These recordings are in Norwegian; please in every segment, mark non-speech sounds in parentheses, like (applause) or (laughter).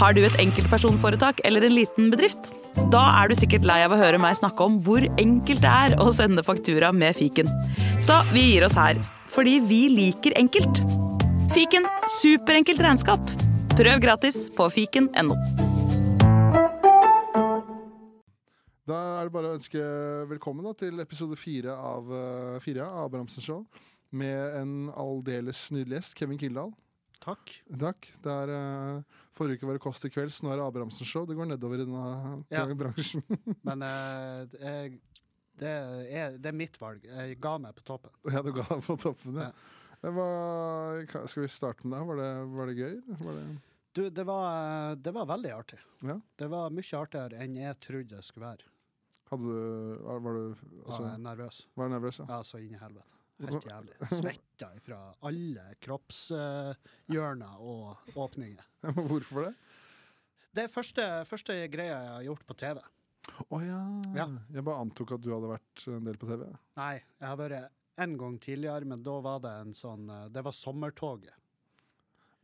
Har du et enkeltpersonforetak eller en liten bedrift? Da er du sikkert lei av å høre meg snakke om hvor enkelt det er å sende faktura med fiken. Så vi gir oss her, fordi vi liker enkelt. Fiken superenkelt regnskap. Prøv gratis på fiken.no. Da er det bare å ønske velkommen da, til episode fire av, uh, fire av Abrahamsen Show. Med en aldeles nydelig gjest, Kevin Kildahl. Takk. Takk. Det er, uh, forrige uke var det Kåss til kvelds, nå er det Abrahamsen Show. Det går nedover i denne Ja. (laughs) bransjen. Men eh, det, er, det, er, det er mitt valg. Jeg ga meg på toppen. ja, du ga deg på toppen, ja. Ja. Var, skal vi starte med det? Var det, var det gøy? Var det, Du, det var, det var veldig artig. ja? Det var mye artigere enn jeg trodde det skulle være. Hadde du, var, var du altså, var jeg nervøs. var du nervøs? Ja. Ja, så inn i helvete. Helt jævlig. Svetta fra alle kroppshjørner og åpninger. (laughs) Hvorfor det? Det er første, første greia jeg har gjort på TV. Å ja. Ja. Jeg bare antok at du hadde vært en del på TV. Nei, jeg har vært en gang tidligere, men da var det en sånn eh, Det var Sommertoget.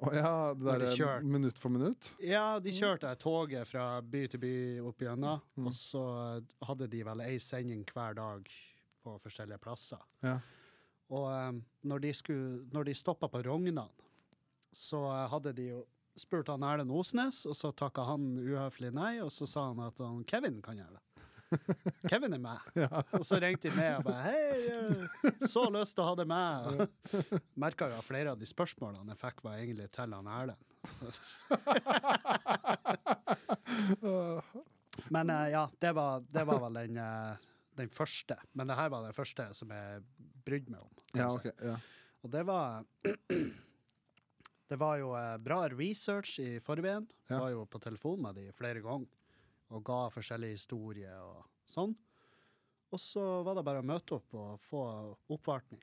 Å ja, det der de minutt for minutt? Ja, de kjørte toget fra by til by opp gjennom, Mm. og så hadde de vel ei sending hver dag på forskjellige plasser. Ja. Og eh, når de, skulle, når de stoppa på Rognan, så eh, hadde de jo spurt han Erlend Osnes, og så takka han uhøflig nei, og så sa han at han, Kevin kan gjøre det. (laughs) Kevin er med. Ja. Og så ringte de med og bare Hei, eh, så lyst til å ha det med. (laughs) Merka jo at flere av de spørsmålene jeg fikk, var egentlig til han Erlend. (laughs) Men eh, ja, det var, det var vel den, den første. Men det her var det første som jeg brydde meg om. Ja, okay, ok. Ja. Og det var (clears throat) Det var jo eh, bra research i forveien. Ja. Var jo på telefon med de flere ganger og ga forskjellige historier og sånn. Og så var det bare å møte opp og få oppvartning.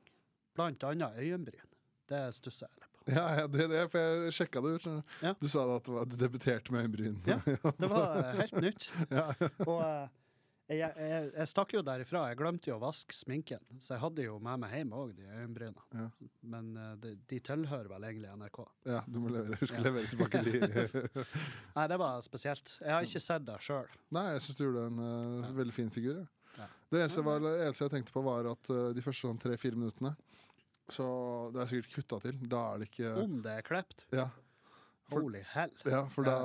Blant annet øyenbryn. Det stusser jeg litt på. Ja, ja, det det, for jeg sjekka det ut. Ja. Du sa at du debuterte med øyenbryn. Ja. Det var (laughs) helt nytt. ja. Og eh, jeg, jeg, jeg stakk jo derifra. Jeg glemte jo å vaske sminken, så jeg hadde jo med meg hjem òg, de øyenbryna. Ja. Men eh, de, de tilhører vel egentlig NRK. ja, du må levere. du skal Ja. levere tilbake de (laughs) Nei, det var spesielt. Jeg har ikke sett det sjøl. Nei, jeg syns du gjorde en uh, veldig fin figur. Ja. Ja. Det eneste, var, det eneste jeg tenkte på, var at uh, de første sånn tre-fire minuttene Så det er sikkert kutta til. Da er det ikke Om det er klept. Ja, For- Holy hell. ja for da,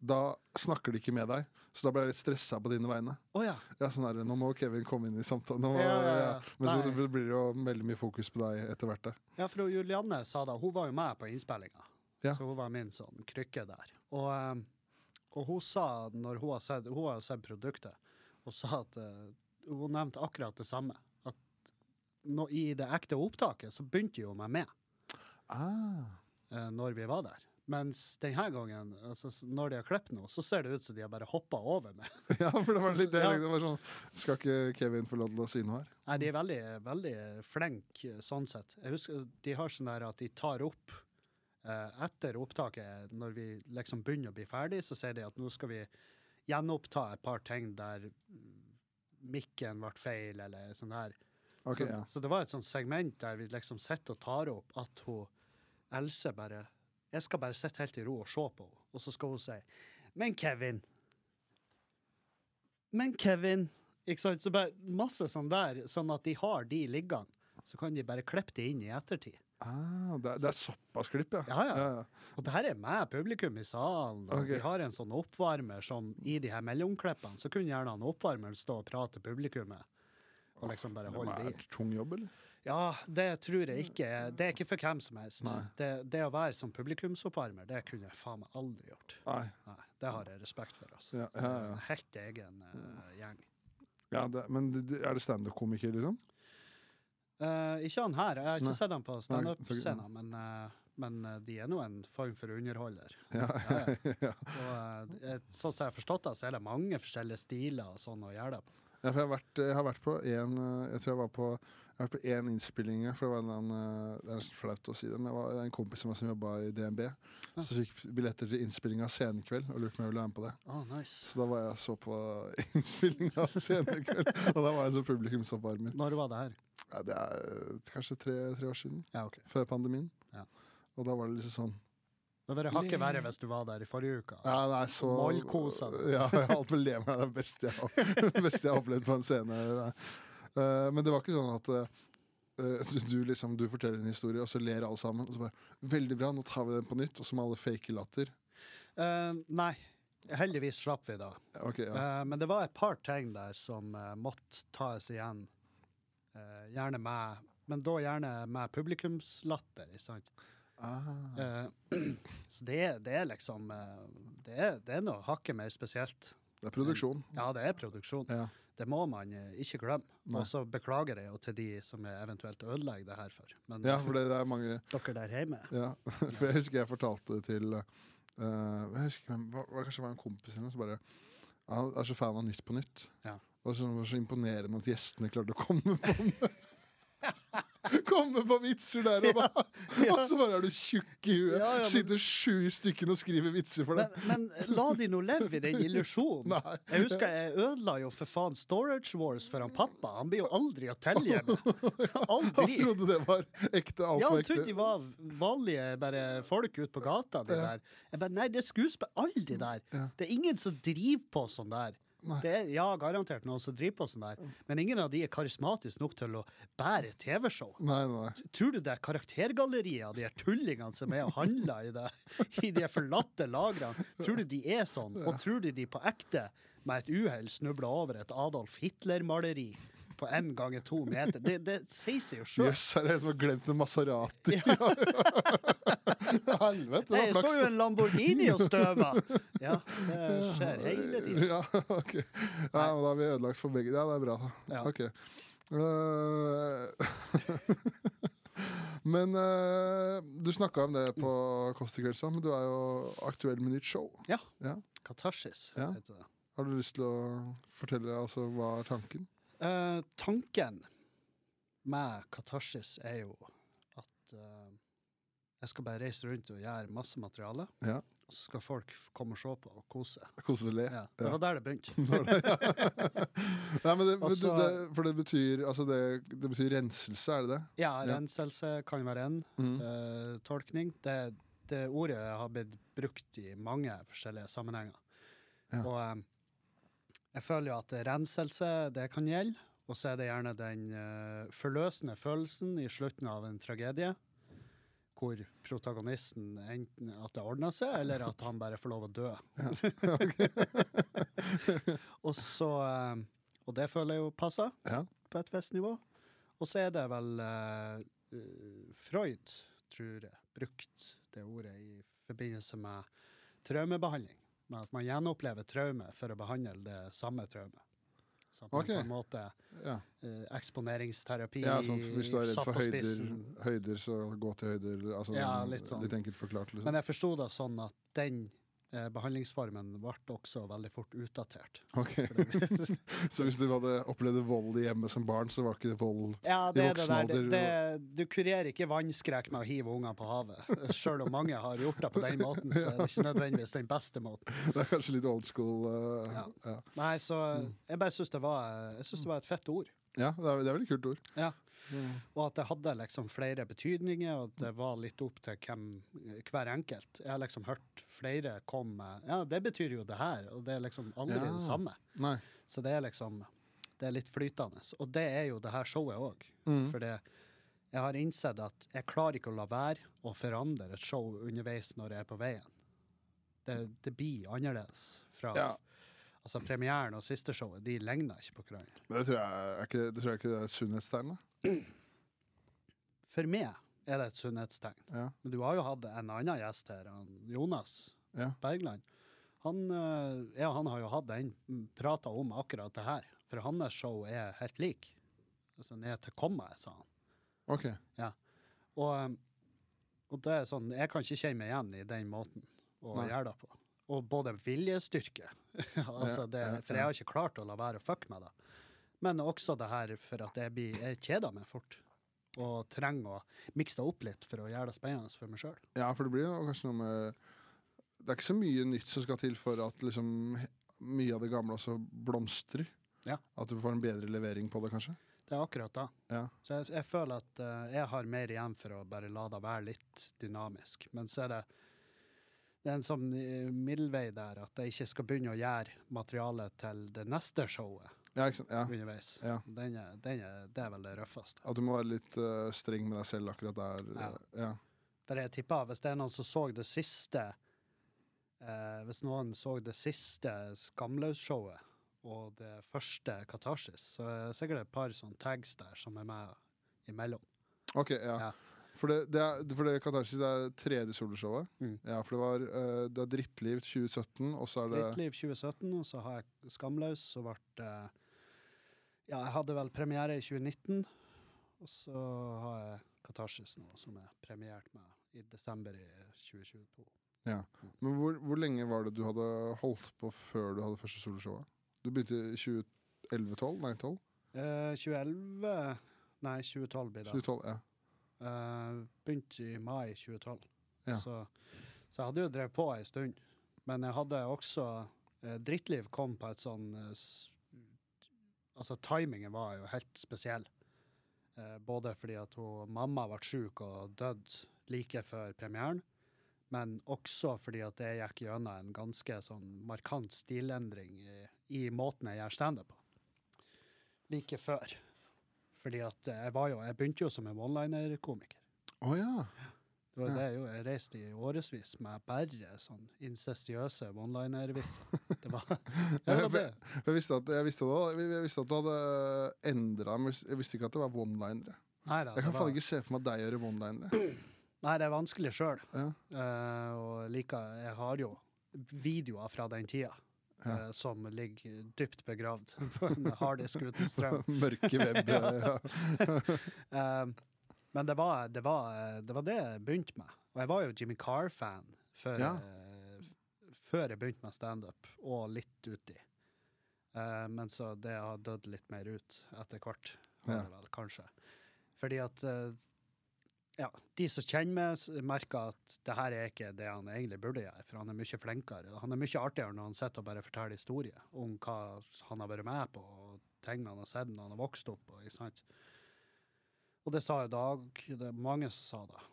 da snakker de ikke med deg. Så da ble jeg litt stressa på dine vegne. Oh, ja. Ja, sånn er det. Nå må Kevin komme inn i samtalen. Nå, Ja, ja. Men så så blir det jo veldig mye fokus på deg etter hvert. Ja, for Julianne sa da, hun var jo med på innspillinga, Ja. så hun var min sånn krykke der. Og, um, og hun sa, når hun har sett, hun har sett produktet, hun sa at uh, hun nevnte akkurat det samme. At nå, i det ekte opptaket så begynte jo meg med Ah. uh, når vi var der. Mens denne gangen, altså, når de har klippet noe, så ser det ut som de har bare hoppa over meg. (laughs) Ja, for det var litt det. Ja. Det var sånn, Skal ikke Kevin få lov til å si noe her? Nei, de er veldig, veldig flinke sånn sett. Jeg husker de har sånn der at de tar opp eh, etter opptaket, når vi liksom begynner å bli ferdig, så sier de at nå skal vi gjenoppta et par ting der mikken ble feil, eller sånn her. Okay, så, ja. så det var et sånt segment der vi liksom sitter og tar opp at hun Else bare Jeg skal bare sitte helt i ro og se på henne, og så skal hun si Men Kevin Men Kevin Ikke sant? Så bare masse sånn der, sånn at de har de liggende. Så kan de bare klippe de inn i ettertid. Ah, det, er- det er såpass klipp, ja. Ja, ja. ja, ja. Og det her er med publikum i salen, og okay. de har en sånn oppvarmer som i de her mellomklippene, så kunne gjerne han oppvarmeren stå og prate til publikummet. Og liksom bare Det holde er det i. et tung jobb, eller? Ja, det tror jeg ikke. Det er ikke for hvem som helst. Det, det å være som publikumsoppvarmer, det kunne jeg faen meg aldri gjort. Nei. Nei, det har jeg respekt for. Altså. Ja, ja, ja. En Helt egen uh, gjeng. Ja, det, men er det standup-komiker, liksom? Uh, ikke han her. Jeg har ikke Nei. sett han på standup-scenen, men, uh, men de er nå en form for underholder. Ja, Ja. (laughs) Og sånn som jeg har forstått det, så er det mange forskjellige stiler og sånn å gjøre det på. Ja, for jeg har vært, jeg har vært på en Jeg tror jeg var på Jeg har vært på én innspilling, det var en, eller eh, det er nesten flaut å si det, men det var en kompis som, som jobba i DNB, så fikk billetter til innspilling av Scenekveld, og lurte på om jeg ville være med på det. Oh, nice. Så da var jeg så på (laughs) innspilling av Scenekveld, (laughs) og da var jeg sånn publikumsoppvarmer. Når var det her? Ja, det er eh, kanskje tre, tre år siden, Ja, okay. før pandemien. Ja. Og da var det liksom sånn Det hadde vært hakket verre hvis du var der i forrige uke. Ja, nei, så Mollkosa. Ja, jeg holdt på å le meg. Det det jeg, (laughs) det beste jeg har opplevd på en scene. Eh, men det var ikke sånn at eh, du, du liksom, du forteller en historie, og så ler alle sammen. Og så bare, Veldig bra, nå tar vi den på nytt. Og så med alle fake latter. Uh, nei, heldigvis slapp vi da. Okay, ja. uh, men det var et par ting der som uh, måtte tas igjen. Eh, gjerne med Men da gjerne med publikumslatter, ikke sant? Ah. Eh, (clears throat) så det, det er liksom eh, det, er, det er noe hakket mer spesielt. Det er produksjon. Ja, det er produksjon. Ja. Det må man eh, ikke glemme. Og så beklager jeg jo til de som jeg eventuelt ødelegger det her for. Men ja, for det, det er mange dere der hjemme Ja, (laughs) for jeg husker jeg fortalte det til uh, Jeg husker var, var det var en kompis eller noe som bare Han er så fan av Nytt på Nytt. Ja. Og så var det så imponerende at gjestene klarte å komme på (laughs) Komme på vitser der og da! (laughs) Og så bare er du tjukk i huet. Ja, ja, men- Sitter sju stykker og skriver vitser for deg. men la de nå leve i den illusjonen. (laughs) Jeg husker jeg ødela jo for faen Storage Wars for han pappa. Han blir jo aldri å telle med. (laughs) Han trodde det var ekte. Alt Ja, han trodde de var vanlige bare folk ute på gata, Det Ja. der. Jeg bare, nei, det er skuespill, alle de der. Ja. Det er ingen som driver på sånn der. Det ja, garantert noen som driver på sånn der, men ingen av de er karismatiske nok til å bære TV-show. Nei, nei. Tror du det er karaktergalleriet av de her tullingene som er og handler i, det, (laughs) i de forlatte lagrene? Tror du de er sånn? Og tror du de på ekte, med et uhell, snubler over et Adolf Hitler-maleri på én ganger to meter? Det, det sier seg jo sjøl. Jøss, her er det som har glemt en Maserati. (laughs) Helvete, det Nei, står jo en Lamborghini og støver! Ja, det skjer hele tiden. Ja, ok. Ja, men da har vi ødelagt for begge. Ja, det er bra. Ja. Ok. Uh, (laughs) men uh, du snakka om det på Kåss til kvelds, men du er jo aktuell med nytt show. Ja. Ja. Katarsis, Ja. heter det. Har du lyst til å fortelle altså, hva er tanken? Eh, tanken med katarsis er jo at uh, jeg skal bare reise rundt og gjøre masse materiale. Ja. Og så skal folk komme og se på og kose. Kose og le? Ja, det var der det begynte. (laughs) Nei, men det, du, det, for det betyr, altså det, det betyr renselse, er det det? Ja, renselse kan være en Mm. uh, tolkning. Det, det ordet har blitt brukt i mange forskjellige sammenhenger. Ja. Og eh, jeg føler jo at renselse, det kan gjelde. Og så er det gjerne den eh, forløsende følelsen i slutten av en tragedie. Hvor protagonisten enten at det ordner seg, eller at han bare får lov å dø. (laughs) og så eh, Og det føler jeg jo passer Ja. på et visst nivå. Og så er det vel eh, Freud, tror jeg, brukt det ordet i forbindelse med traumebehandling. Med at man gjenopplever traume for å behandle det samme traumet. Så at man Ok. på en måte Ja. eh, Eksponeringsterapi ja, sånn hvis du er redd for høyder, høyder, så gå til høyder. Altså, Ja, litt sånn. litt enkelt forklart. Liksom. Men jeg forsto det sånn at den behandlingsformen ble også veldig fort utdatert. Ok. (laughs) så hvis du hadde opplevd vold i hjemmet som barn, så var ikke det vold Ja, det I voksen. Det, alder det, du kurerer ikke vannskrekk med å hive unger på havet. Sjøl om mange har gjort det på den måten, så er det ikke nødvendigvis den beste måten. (laughs) Det er kanskje litt old school. uh, Ja. ja. Nei, så Mm. jeg bare syns det, var- jeg synes det var et fett ord. ja, det er, det er veldig kult ord. Ja. Mm. Og at det hadde liksom flere betydninger, og at det var litt opp til hvem, hver enkelt. Jeg har liksom hørt flere komme med Ja, det betyr jo det her, og det er liksom aldri Ja. det samme. Nei. Så det er liksom Det er litt flytende. Og det er jo det her showet òg. Mm. For jeg har innsett at jeg klarer ikke å la være å forandre et show underveis når jeg er på veien. Det, det blir annerledes. Fra, Ja. Altså Premieren og siste showet de ligner ikke på hverandre. Det tror jeg, er ikke, det tror jeg ikke er sunnhetstegnet. For meg er det et sunnhetstegn. Ja. Men du har jo hatt en annen gjest her, han Jonas Ja. Bergland. Han, eh, ja, han har jo hatt den prata om akkurat det her. For hans show er helt lik. Altså ned til komma, sa han. Ok. Og, um, og det er sånn, jeg kan ikke kjenne meg igjen i den måten å Nei. gjøre det på. Og både viljestyrke, (laughs) altså det, for jeg har ikke klart å la være å fucke med det. Men også det her for at jeg, blir, jeg kjeder meg fort. Og trenger å mikse det opp litt for å gjøre det spennende for meg sjøl. Ja, for det blir jo kanskje noe med Det er ikke så mye nytt som skal til for at liksom mye av det gamle også blomstrer. Ja. At du får en bedre levering på det, kanskje. Det er akkurat det. Ja. Så jeg, jeg føler at uh, jeg har mer igjen for å bare la det være litt dynamisk. Men så er det det er en sånn eh, middelvei der at jeg ikke skal begynne å gjøre materialet til det neste showet Ja? Ja. underveis. Ja. Den er, den er, det er vel det røffeste. At du må være litt uh, streng med deg selv akkurat der. Ja. eh. Der jeg tipper, hvis det er noen som så det siste eh, Hvis noen så det siste Skamløs-showet og det første Katarsis, så er det sikkert et par sånne tags der som er med imellom. OK, ja. Ja. For det, det, er, for det Katarsis er tredje soloshowet. Mm. Ja, for det var uh, det er Drittliv 2017, og så er det Drittliv 2017, og så har jeg Skamløs, som ble det Ja, jeg hadde vel premiere i 2019, og så har jeg Katarsis nå, som er premiert med i desember i 2022. Ja, Men hvor, hvor lenge var det du hadde holdt på før du hadde første soloshowet? Du begynte i 2011-12? Nei, 12? Eh, 2011 Nei, 2012 blir det. 2012, ja. Eh, begynte i mai 2012. Ja. Så, så jeg hadde jo drevet på ei stund. Men jeg hadde også eh, Drittliv kom på et sånn eh, Altså, timingen var jo helt spesiell. Eh, både fordi at hun, mamma ble syk og døde like før premieren, men også fordi at jeg gikk gjennom en ganske sånn markant stilendring i, i måten jeg gjør standup på. Like før. Fordi at jeg var jo Jeg begynte jo som en one-liner-komiker. Å ja. Det var Ja. det jeg gjorde. Jeg reiste i årevis med bare sånn incestiøse one-liner-vitser. (laughs) Det var det. Var det. Jeg visste at, jeg visste, da, jeg visste at du hadde endra, jeg visste ikke at det var one-linere. Jeg kan var, faen ikke se for meg deg gjøre one-linere. (clears throat) nei, det er vanskelig sjøl. Ja. og like, Jeg har jo videoer fra den tida Ja. eh, som ligger dypt begravd (laughs) på en harddisk uten strøm. (laughs) Mørke web. Ja. Eh, men det var, det, var, det var det jeg begynte med. Og jeg var jo Jimmy Carr-fan før, Ja. eh, før jeg begynte med standup, og litt uti. Uh, men så det har dødd litt mer ut etter hvert, Ja. vel kanskje. Fordi at uh, ja, de som kjenner meg, merker at det her er ikke det han egentlig burde gjøre, for han er mye flinkere. Han er mye artigere når han sitter og bare forteller historier om hva han har vært med på, og ting han har sett når han har vokst opp. Og? Og det sa jo Dag, det er mange som sa det.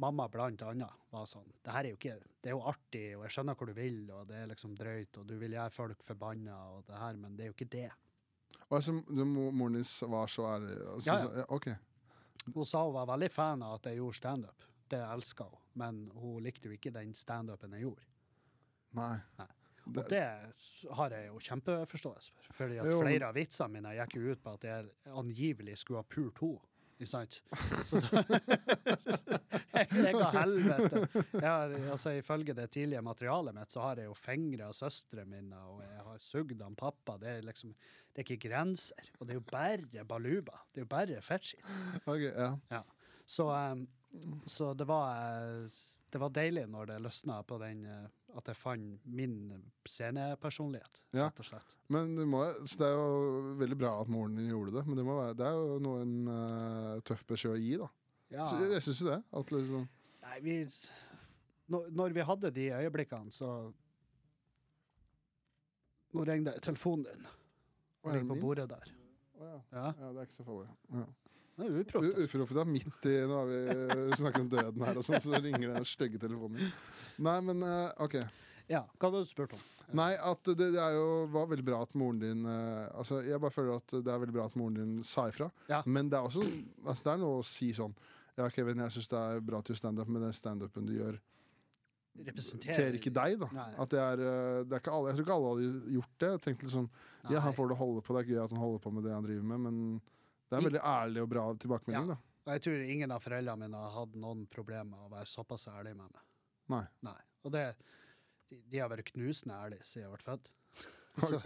Mamma blant annet var sånn Det her er jo ikke Det er jo artig, og jeg skjønner hvor du vil, og det er liksom drøyt, og du vil gjøre folk forbanna, og det her, men det er jo ikke det. Og altså, moren din var så ærlig? Altså, Ja, ja. OK. Hun sa hun var veldig fan av at jeg gjorde standup. Det elska hun. Men hun likte jo ikke den standupen jeg gjorde. Nei. Nei. Og det har jeg jo kjempeforståelse for. Fordi at flere av vitsene mine gikk jo ut på at jeg angivelig skulle ha pult henne. Ikke sant? Så da (laughs) jeg, ga helvete. Jeg har, altså, ifølge det tidlige materialet mitt så har jeg jo fingra søstrene mine, og jeg har sugd han pappa. Det er liksom Det er ikke grenser. Og det er jo bare baluba. Det er jo bare fettskitt. Okay, ja. Så, um, så det var eh, det var deilig når det løsna på den eh, at jeg fant min scenepersonlighet, Ja. rett og slett. Men det, må, så det er jo veldig bra at moren din gjorde det, men det, må være, det er jo noe en uh, tøff beskjed å gi, da. Ja. Så jeg, syns jo det. At liksom, Nei, vi når, når vi hadde de øyeblikkene, så Nå ringte telefonen din. Den ligger på bordet der. Å, ja. Ja, ja, det er ikke så farlig. Ja. Uproft. er midt i Nå har vi snakket om døden her, og sånn, så ringer den stygge telefonen min. Nei, men eh, OK. Ja, hva hadde du spurt om? Nei, at det, det er jo, var veldig bra at moren din uh, Altså, Jeg bare føler at det er veldig bra at moren din sa ifra. Ja. Men det er også altså, det er noe å si sånn Ja, Kevin, jeg syns det er bra til standup, men den standupen du gjør, representerer ikke deg, da. Nei. At det er, eh, det er ikke alle, Jeg tror ikke alle hadde gjort det. Jeg tenkte liksom Ja, han får det holde på, det er gøy at han holder på med det han driver med, men det er en veldig ærlig og bra tilbakemelding, da. Og jeg tror ingen av foreldrene mine har hatt noen problemer med å være såpass ærlig med meg. Nei. Nei. Og det, de, de har vært knusende ærlige siden jeg ble født. (laughs) Så (laughs)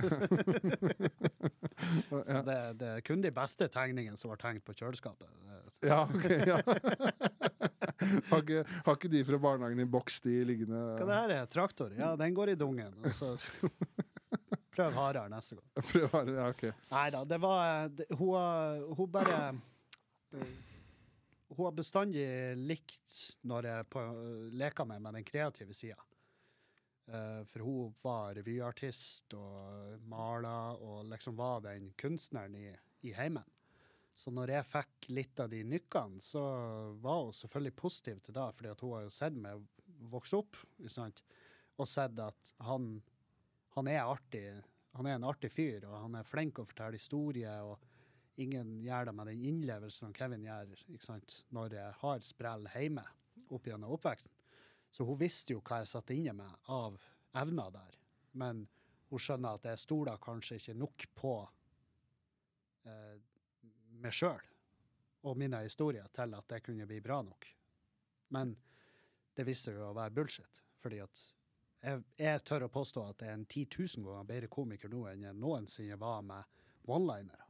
Ja, det, det er kun de beste tegningene som var tegnet på kjøleskapet. Ja ok. Ja. (laughs) har, ikke, har ikke de fra barnehagen i boks, de liggende hva det her er? Traktor? Ja, den går i dungen. Og så prøv hardere neste gang. (laughs) Prøv, ja, ok. Nei da, det var det, hun, hun bare eh, Hun har bestandig likt når jeg på, leker meg med den kreative sida. for hun var revyartist og maler og liksom var den kunstneren i, i heimen. Så når jeg fikk litt av de nykkene, så var hun selvfølgelig positiv til det, fordi hun har jo sett meg vokse opp. og sett at han, han er artig. Han er en artig fyr, og han er flink å fortelle historier. og Ingen gjør det med den innlevelsen som Kevin gjør ikke sant? når jeg har sprell hjemme opp gjennom oppveksten. Så hun visste jo hva jeg satt inne med av evner der. Men hun skjønner at jeg stoler kanskje ikke nok på eh, meg sjøl og mine historier til at det kunne bli bra nok. Men det viste jo å være bullshit. Fordi at jeg, jeg tør å påstå at jeg er en 10 000 ganger bedre komiker nå enn jeg noensinne var med one-linere.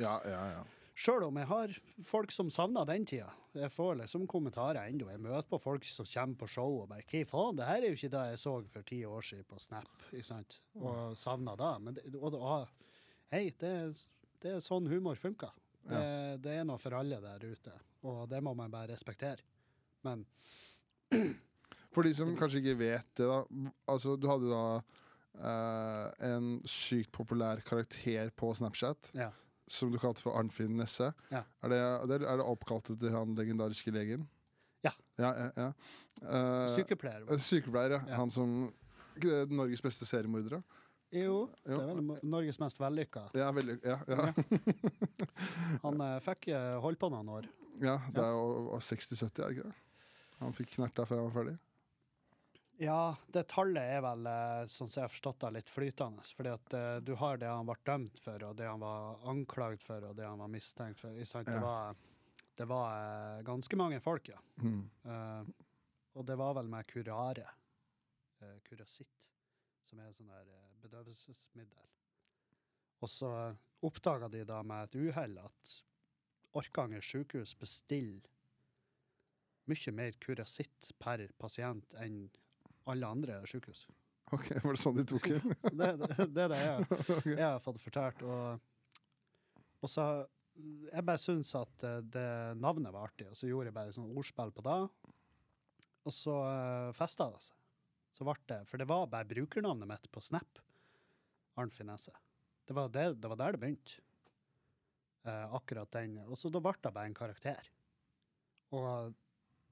Ja, ja, ja. Sjøl om jeg har folk som savner den tida. Jeg får liksom kommentarer ennå. Jeg møter på folk som kommer på show og bare 'Hva faen, det her er jo ikke det jeg så for ti år siden på Snap', ikke sant? Og savner det. Men det, og, og, hei, det, det er sånn humor funker. Det, det er noe for alle der ute, og det må man bare respektere. Men For de som kanskje ikke vet det, da. Altså, du hadde da uh, en sykt populær karakter på Snapchat ja. som du kalte for Arnfinn Nesse. Ja. Er, det, er det- oppkalt etter han legendariske legen? Ja. ja, ja. Eh, Sykepleier. eh, sykepleier, ja. Han som Norges beste seriemordere. Jo, det er vel Norges mest vellykka. Ja, vellyk ja, ja. (laughs) Han fikk holdt på noen år. ja det er jo 60-70, er det ikke det? Han fikk knerta før han var ferdig. Ja, det tallet er vel, eh, sånn som jeg har forstått det, litt flytende. Fordi at uh, du har det han ble dømt for, og det han var anklagd for, og det han var mistenkt for. sant? Det var, det var uh, ganske mange folk, ja. Mm. Uh, og det var vel med kurare. Uh, kurasitt, som er sånn der bedøvelsesmiddel. Og så oppdaga de da med et uhell at Orkanger sykehus bestiller mye mer kurasitt per pasient enn alle andre sykehus. OK, var det sånn de tok det? (laughs) Det, det, det er det jeg, (laughs) jeg har fått fortalt. Og, og så Jeg bare syns at eh, det navnet var artig, og så gjorde jeg bare sånn ordspill på det. Og så uh, festa det seg. Så ble det, For det var bare brukernavnet mitt på Snap. Arnt Finesse. Det var, det, det var der det begynte. Eh, akkurat den. Og så da ble det bare en karakter. Og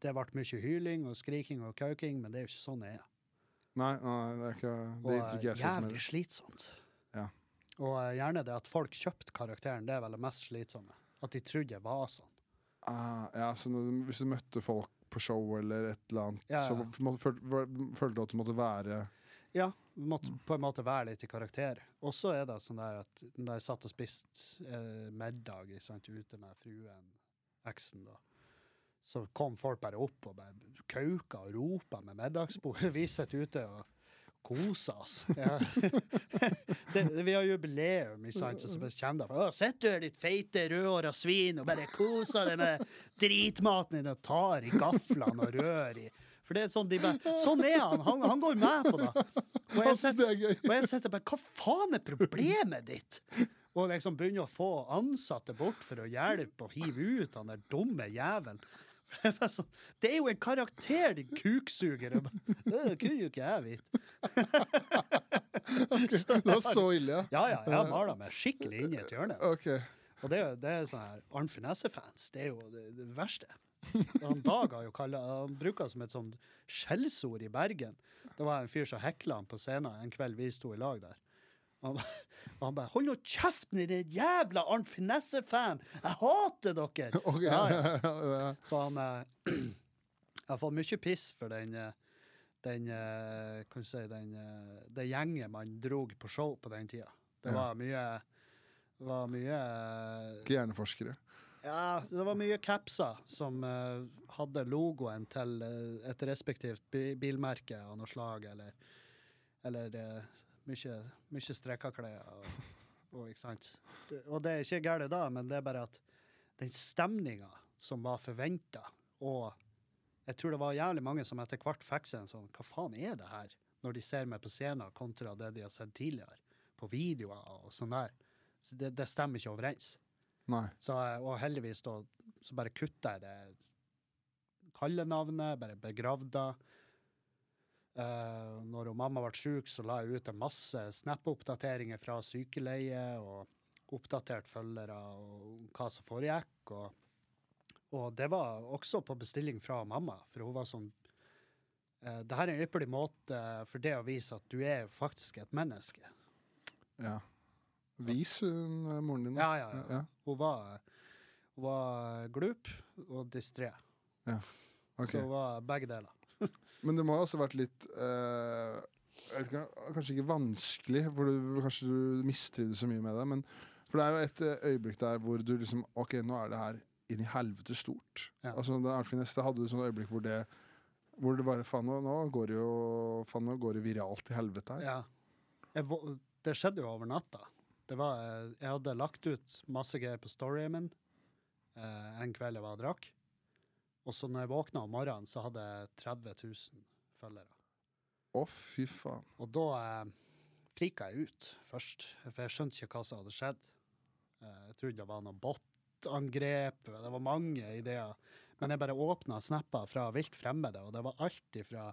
det ble mye hyling og skriking og kauking, men det er jo ikke sånn jeg er. Nei, nei, det er ikke det Og jeg eh, jævlig slitsomt. Ja. Og eh, gjerne det at folk kjøpte karakteren, det er vel det mest slitsomme. At de trodde jeg var sånn. Uh, ja, så når, hvis du møtte folk på show eller et eller annet, Ja, så ja. så måtte, følte du at du måtte være Ja, måtte på en måte være litt i karakter. Og så er det sånn der at når jeg satt og spiste eh, middag sant, ute med fruen, eksen, da, så kom folk bare opp og bare kauka og ropa med middagsbordet. (laughs) Vi sitter ute og koser oss. (laughs) Ja. (laughs) det, vi har jubileum, ikke sant, så kommer det «Å, du ditt feite, rødhåra svin, og bare koser deg med dritmaten din og tar i gaflene og rører i. For det er sånn de bare Sånn er han! Han, han går med på det. Og jeg sitter, er sitter bare Hva faen er problemet ditt? Og liksom begynner å få ansatte bort for å hjelpe og hive ut han der dumme jævelen. (laughs) Sånn, Det er jo en karakter, din kuksuger! Det kunne jo ikke jeg vite. (laughs) Det var så ille, ja. Ja, ja, jeg har mala meg skikkelig inn i et hjørne. Okay. Og det, det er sånn her Arnt Finesse-fans. Det er jo det, det verste. Han Dag har jo kallet, han bruker som et sånt skjellsord i Bergen. Det var en fyr som hekla han på scenen en kveld vi sto i lag der. Han, han bare 'Hold nå kjeften, din jævla Arnt Finesse-fan! Jeg hater dere!' (laughs) Okay. (laughs) Ja, ja. Så han eh, (clears throat) Jeg har fått mye piss for den eh, den, eh, kan du si, den, det gjenget man drog på show på den tida. Det var mye var mye Ikke hjerneforskere. ja, det var mye capser som hadde logoen til et respektivt bilmerke av noe slag, eller, eller mye, mye strekkaklær. Og, og, ikke sant? Og det er ikke galt da, men det er bare at den stemninga som var forventa, og jeg tror det var jævlig mange som etter hvert fikk seg en sånn Hva faen er det her? Når de ser meg på scenen kontra det de har sett tidligere, på videoer og sånn der. Så det, det stemmer ikke overens. Så, og heldigvis da, så bare kutta jeg det kallenavnet, bare begravde det. Eh, når mamma ble syk, så la jeg ut en masse Snap-oppdateringer fra sykeleie og oppdatert følgere og hva som foregikk. Og, og det var også på bestilling fra mamma, for hun var sånn uh, det her er en ypperlig måte for det å vise at du er faktisk et menneske. Ja. Vis hun eh, moren din. da. Ja, ja, ja. Hun var, hun var glup og distré. ok. Så hun var begge deler. Men det må ha også vært litt eh, jeg vet ikke, Kanskje ikke vanskelig, for du, kanskje du mistrivdes så mye med det. Men for det er jo et eh, øyeblikk der hvor du liksom OK, nå er det her inn i helvete stort. Ja. Altså, det er Neste hadde du sånne øyeblikk hvor det hvor det bare Faen, nå, nå går det jo faen, nå går det viralt til helvete her. Ja. Jeg, det skjedde jo over natta. Det var, eh, jeg hadde lagt ut masse greier på storyen min eh, en kveld jeg var og drakk. Og så når jeg våkna om morgenen, så hadde jeg 30 000 følgere. Å, fy faen. Og da eh, frika jeg ut først, for jeg skjønte ikke hva som hadde skjedd. Eh, jeg trodde det var noe bot-angrep, det var mange ideer. Men jeg bare åpna snapper fra vilt fremmede, og det var alt ifra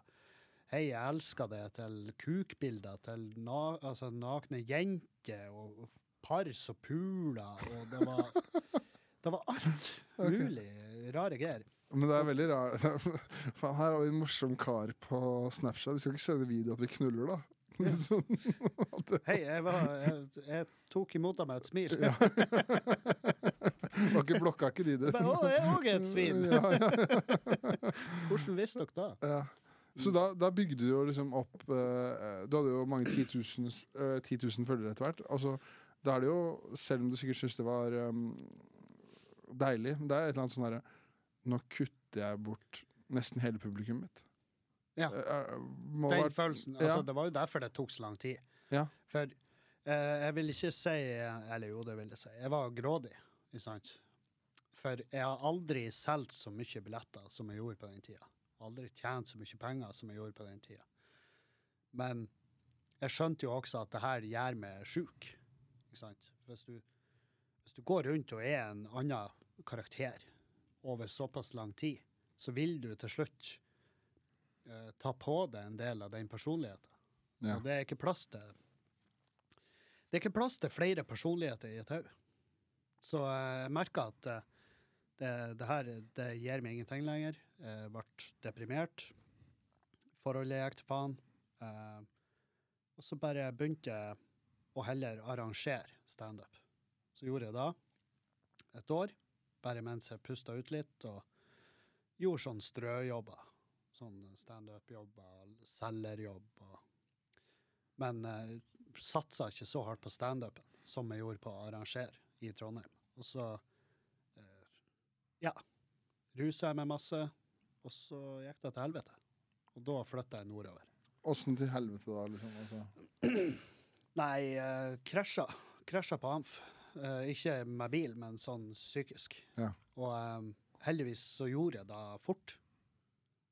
Hei, jeg elsker det, til kukbilder, til na altså, nakne jenter og, og par som puler, og det var (laughs) Det var alt mulig mulig rare greier. Men det er veldig rart. (laughs) Faen, her har vi en morsom kar på Snapchat. Vi skal ikke sende video at vi knuller, da. (laughs) Sånn, Hei, jeg, var, jeg, jeg tok imot deg med et smil. Ja. var ikke blokka ikke de, du. (laughs) Men, å, jeg er òg et svin! Ja, ja, Hvordan visste dere da? ja. Så da, da bygde du jo liksom opp eh, Du hadde jo mange 10 000, eh, 10 000 følgere etter hvert. Altså, da er det jo, selv om du sikkert syns det var um, deilig, men det er et eller annet sånn herre Nå kutter jeg bort nesten hele publikummet mitt. Ja. Eh, må Den være- følelsen. Altså, Ja. Det var jo derfor det tok så lang tid. Ja. For eh, jeg vil ikke si Eller jo, det vil jeg si. Jeg var grådig, ikke sant? For jeg har aldri solgt så mye billetter som jeg gjorde på den tida. Aldri tjent så mye penger som jeg gjorde på den tida. Men jeg skjønte jo også at det her gjør meg sjuk. Ikke sant? Hvis du, hvis du går rundt og er en annen karakter over såpass lang tid, så vil du til slutt eh, ta på deg en del av den personligheten. Ja. Og det er ikke plass til Det er ikke plass til flere personligheter i et haug. Så jeg merka at eh, det, det her det gir meg ingenting lenger. Jeg ble deprimert. Forholdet gikk til faen. Eh, og så bare begynte jeg å heller arrangere standup. Så gjorde jeg da et år, bare mens jeg pusta ut litt og gjorde sånn strøjobber. Sånn standup-jobber, selgerjobb og Men eh, satsa ikke så hardt på standupen som jeg gjorde på å arrangere i Trondheim. Og så eh, ja, rusa jeg meg masse, og så gikk det til helvete. Og da flytta jeg nordover. Åssen til helvete, da? liksom? Altså. (clears throat) Nei, uh, krasja. Krasja på Amf. Eh, ikke med bil, men sånn psykisk. Ja. Og um, heldigvis så gjorde jeg det fort.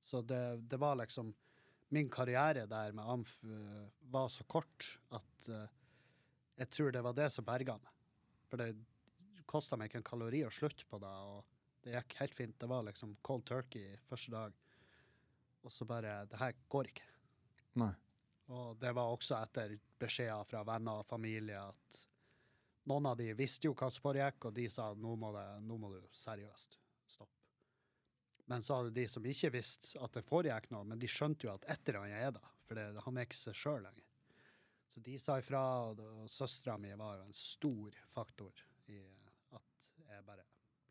Så det, det var liksom Min karriere der med Amf uh, var så kort at uh, jeg tror det var det som berga meg. For det kosta meg ikke en kalori å slutte på det, og det gikk helt fint. Det var liksom cold turkey første dag. Og så bare Det her går ikke. Nei. Og det var også etter beskjeder fra venner og familie at noen av de visste jo hva som foregikk, og de sa nå må, det, nå må du seriøst stoppe. Men så hadde de som ikke visste at det foregikk noe, men de skjønte jo at et eller annet er da, for det, han er ikke seg sjøl lenger. Så de sa ifra, og, og søstera mi var jo en stor faktor i at jeg bare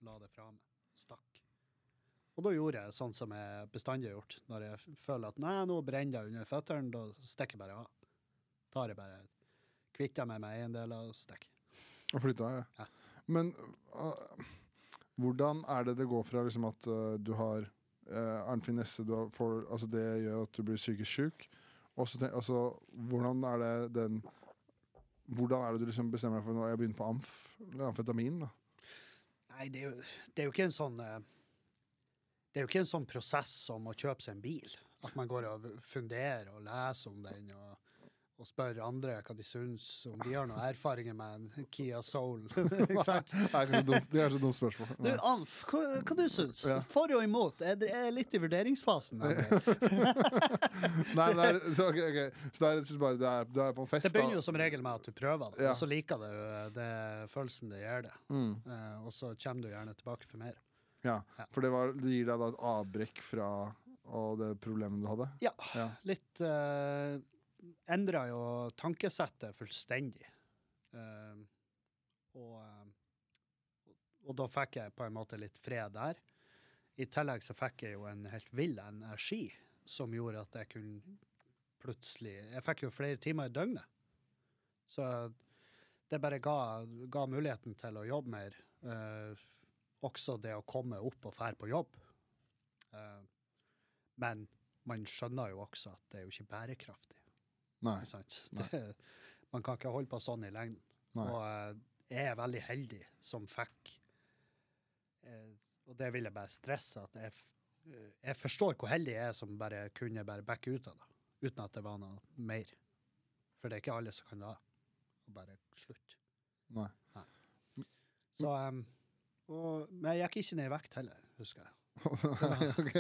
la det fra meg. Stakk. Og da gjorde jeg sånn som jeg bestandig har gjort. Når jeg føler at nei, nå brenner det under føttene, da stikker jeg bare av. Tar jeg bare Kvitter meg med eiendeler og stikker. Og flytta, ja. Ja. Men uh, hvordan er det det går fra liksom at uh, du har uh, Arnfinn Nesse du har, får, altså Det gjør at du blir psykisk syk. Og så altså, hvordan er det den Hvordan er det du liksom bestemmer deg for når jeg begynner på amf, amfetamin? da? Nei, det er, jo, det er jo ikke en sånn eh, Det er jo ikke en sånn prosess som å kjøpe seg en bil. At man går og funderer og leser om den og, og spørre andre hva de syns, om de har noen erfaringer med en Kia Soul. (laughs) ikke sant? Det er så dumt, det er kanskje dumt spørsmål. Du, Anf, hva, hva du syns Ja. For og imot? Jeg er litt i vurderingsfasen. (laughs) Nei, nei, så, ok, ok. så det er rett og slett bare du er, du er på fest, Det begynner jo som regel med at du prøver det, Ja. og så liker du det følelsen det gjør det. Mm, Uh, og så kommer du gjerne tilbake for mer. ja, Ja. for det, var, det gir deg da et avbrekk fra og det problemet du hadde? Ja, Ja. litt uh, Endra jo tankesettet fullstendig. Uh, og, eh, og da fikk jeg på en måte litt fred der. I tillegg så fikk jeg jo en helt vill energi som gjorde at jeg kunne plutselig Jeg fikk jo flere timer i døgnet. Så det bare ga, ga muligheten til å jobbe mer. Uh, også det å komme opp og fære på jobb. Uh, men man skjønner jo også at det er jo ikke bærekraftig. Nei. Nei. Det, man kan ikke holde på sånn i lengden. Nei. Og eh, jeg er veldig heldig som fikk eh, Og det vil jeg bare stresse, at jeg, eh, jeg forstår hvor heldig jeg er som bare kunne bare backe ut av det, uten at det var noe mer. For det er ikke alle som kan det. Og bare slutt. Nei. Så, um, og, men jeg gikk ikke ned i vekt heller, husker jeg. Nei, (laughs) ok.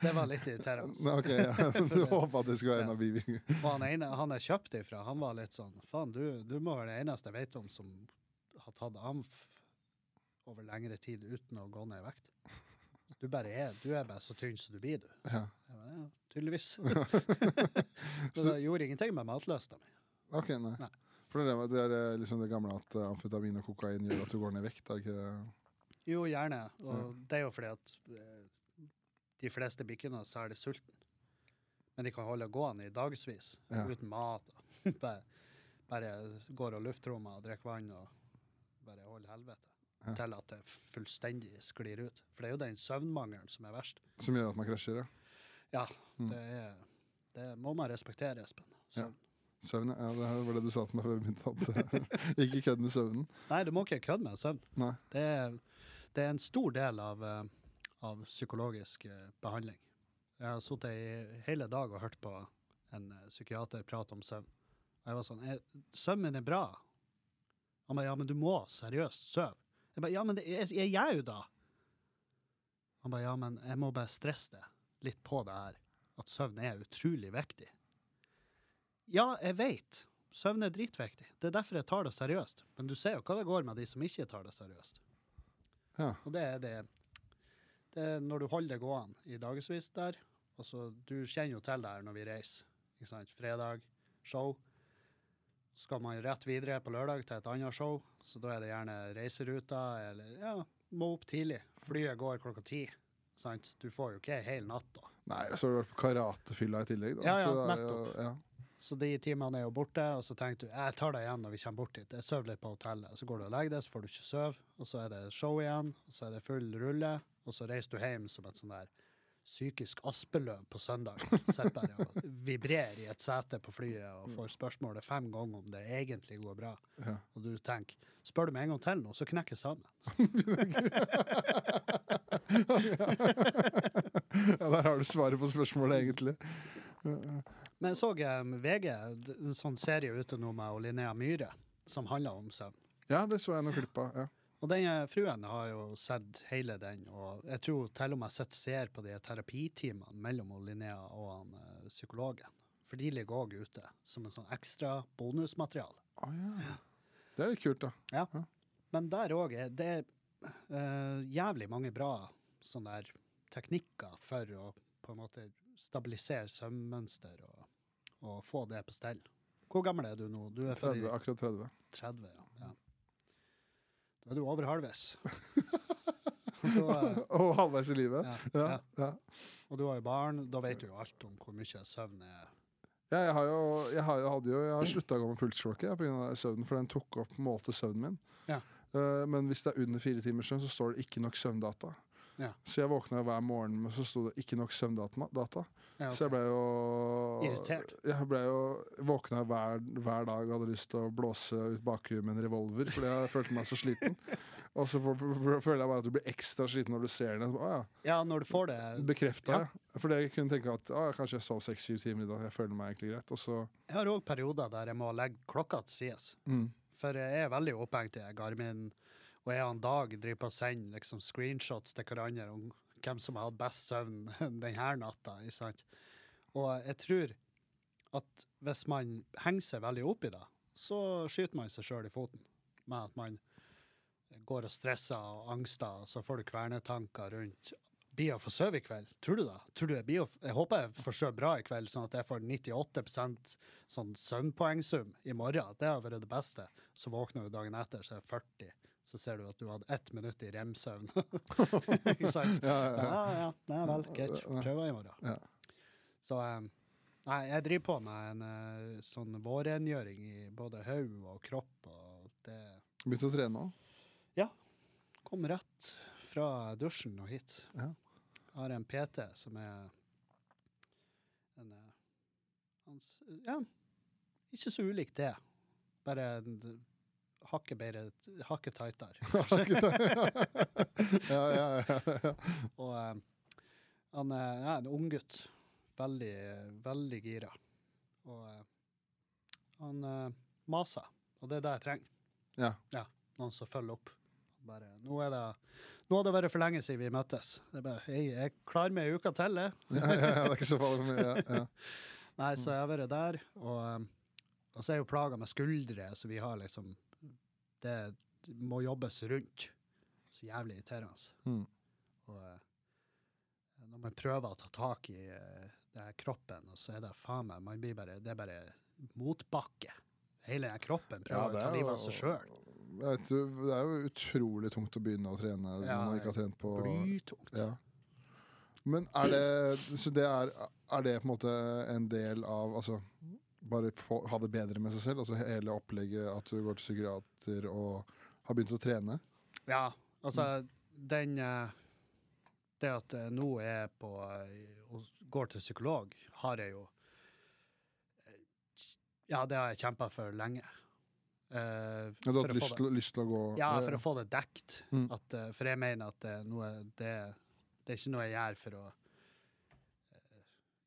Det var litt irriterende. Ok, ja. (laughs) (laughs) Du håpa det skulle være en av bivingene. Og han ene han jeg kjøpte ifra, han var litt sånn Faen, du, du må være det eneste jeg vet om som har tatt amf over lengre tid uten å gå ned i vekt. Du bare er du er bare så tynn som du blir, du. Ja. Bare, ja, tydeligvis. Så det gjorde ingenting med matløsta mi. Ok, nei. Nei. For det er, det er liksom det gamle at eh, amfetamin og kokain gjør at du går ned i vekt, er ikke det? Jo, gjerne. Og det er jo fordi at eh, de fleste blir ikke noe særlig sultne. Men de kan holde gående i dagevis Ja. uten mat. (laughs) Bare, bare går og luftrommer og drikker vann og bare holder helvete. Ja. Til at det fullstendig sklir ut. For det er jo den søvnmangelen som er verst. Som gjør at man krasjer, ja. Ja, Mm. det, er, det må man respektere, Espen. Søvn. Ja. Søvn, ja. Det var det du sa til meg før vi begynte. At (laughs) ikke kødd med søvnen. Nei, du må ikke kødde med søvn. Nei. Det er, det er en stor del av, eh, av psykologisk eh, behandling. Jeg har sittet i hele dag og hørt på en eh, psykiater prate om søvn. Og jeg var sånn Søvnen Søvn er bra. Han ba ja, men du må seriøst sove. Jeg ba ja, men det, jeg, jeg jo da. Han ba ja, men jeg må bare stresse det litt på det her. At søvn er utrolig viktig. Ja, jeg vet. Søvn er dritviktig. Det er derfor jeg tar det seriøst. Men du ser jo hva det går med de som ikke tar det seriøst. Ja. Og det er det, det er når du holder det gående i dagevis der. Altså, du kjenner jo til det her når vi reiser. Ikke sant? Fredag, show. Så skal man rett videre på lørdag til et annet show. Så da er det gjerne reiseruta, eller ja, må opp tidlig. Flyet går klokka ti. Sant? Du får jo ikke ei hel natt da. Nei, så har du vært på karatefylla i tillegg. Da. Ja, ja, så det er jo- nettopp. ja. Så de timene er jo borte, og så tenker du jeg tar deg igjen når vi kommer bort hit. Jeg sover litt på hotellet. Så går du og legger deg, så får du ikke sove. Og så er det show igjen, og så er det full rulle. Og så reiser du hjem som et sånn der psykisk aspeløv på søndag. Sitter der og (laughs) vibrerer i et sete på flyet og får spørsmålet fem ganger om det egentlig går bra. Ja. Og du tenker spør du meg en gang til nå, så knekker jeg sammen. (laughs) ja, der har du svaret på spørsmålet, egentlig. Men jeg så eh, VG, en sånn serie ute nå med Linnea Myhre, som handler om søvn. Ja, det så jeg noen klipp av. Ja. Og den eh, fruen har jo sett hele den, og jeg tror til og med jeg ser på de terapitimene mellom Linnea og han, eh, psykologen. For de ligger òg ute som en sånn ekstra bonusmateriale. Oh, ja. Det er litt kult, da. Ja. Ja. Men der òg er det uh, jævlig mange bra sånne der teknikker for å på en måte stabilisere søvnmønster og, og få det på stell. Hvor gammel er du nå? Du er 30, akkurat 30. 30, ja. ja. Da er du over halvveis. Og (laughs) halvveis i livet. ja, Ja. Og du har jo barn, da vet du jo alt om hvor mye søvn er. Ja, jeg har jo, jeg har, jo- jo, jeg har slutta å gå med pulsklokke pga. søvnen, for den tok opp målte søvnen min. Ja. Uh, men hvis det er under fire timers søvn, så står det ikke nok søvndata. Ja. Så jeg våkna hver morgen men så sto det ikke nok søvndata. Data. Ja, Så jeg ble jo Irritert. Jeg ble jo våkna hver, hver dag og hadde lyst til å blåse ut bakhuet med en revolver fordi jeg følte meg så sliten. (laughs) Og så føler jeg bare at du blir ekstra sliten når du ser den. Å ja, ja, når du får det Bekrefta, Ja. Fordi jeg kunne tenke at å, kanskje jeg sov seks-syv timer i dag. Jeg føler meg egentlig greit. Og så Jeg har òg perioder der jeg må legge klokka til sides. mm. For jeg er veldig opphengt i Garmin, og jeg og en Dag driver på å sende liksom, screenshots til hverandre om hvem som har hatt best søvn (laughs) denne natta. Sant? Og jeg tror at hvis man henger seg veldig opp i det, så skyter man seg sjøl i foten med at man går og stresser og angster, og så får du kvernetanker rundt blir å få sove i kveld. Tror du det? Tror du jeg, blir jeg håper jeg får sove bra i kveld, sånn at jeg får 98% sånn søvnpoengsum i morgen. Det har vært det beste. Så våkner du dagen etter, så er jeg 40. Så ser du at du hadde ett minutt i rem-søvn. (laughs) Ikke sant? Ja, ja, ja. Ja, ja. Nei vel, greit. Prøver i morgen. Ja. Så eh, nei, jeg driver på med en eh, sånn vårrengjøring i både hode og kropp, og det Begynte å trene òg. kom rett fra dusjen og hit. Ja. Har en PT som er en eh, hans, Ja, ikke så ulikt det. Bare en hakket bedre, hakket tightere. (laughs) (laughs) ja, ja, ja, ja. Og uh, han er ja, en unggutt. Veldig, veldig gira. Og uh, han uh, maser, og det er det jeg trenger. Ja. ja Noen som følger opp. Bare, nå, er det, nå har det vært for lenge siden vi møttes. Det er bare, hei, jeg er klar med ei uke til, jeg. Ja, ja, ja, det er ikke så farlig for meg. Ja. (laughs) Nei, så jeg har vært der, og, og så er jeg jo plaga med skuldre, så vi har liksom Det må jobbes rundt. Så jævlig irriterende. Mm. Og eh, når man prøver å ta tak i eh, det her kroppen, og så er det faen meg man blir bare, Det er bare motbakke. Hele den kroppen Ja, prøver det å ta livet av seg sjøl. Det er jo utrolig tungt å begynne å trene når Ja, man ikke har trent på Blytungt. ja. Men er det Så det er, er det på en måte en del av Altså bare få, ha det bedre med seg selv? Altså hele opplegget at du går til psykiater og har begynt å trene? Ja, altså den eh, Det at jeg nå er på eh, og går til psykolog, har jeg jo eh, Ja, det har jeg kjempa for lenge. Uh, Ja, du har hatt lyst, lyst til å gå Ja, for å få det dekt. Mm. At, eh, for jeg mener at det, noe, det, det er ikke noe jeg gjør for å eh,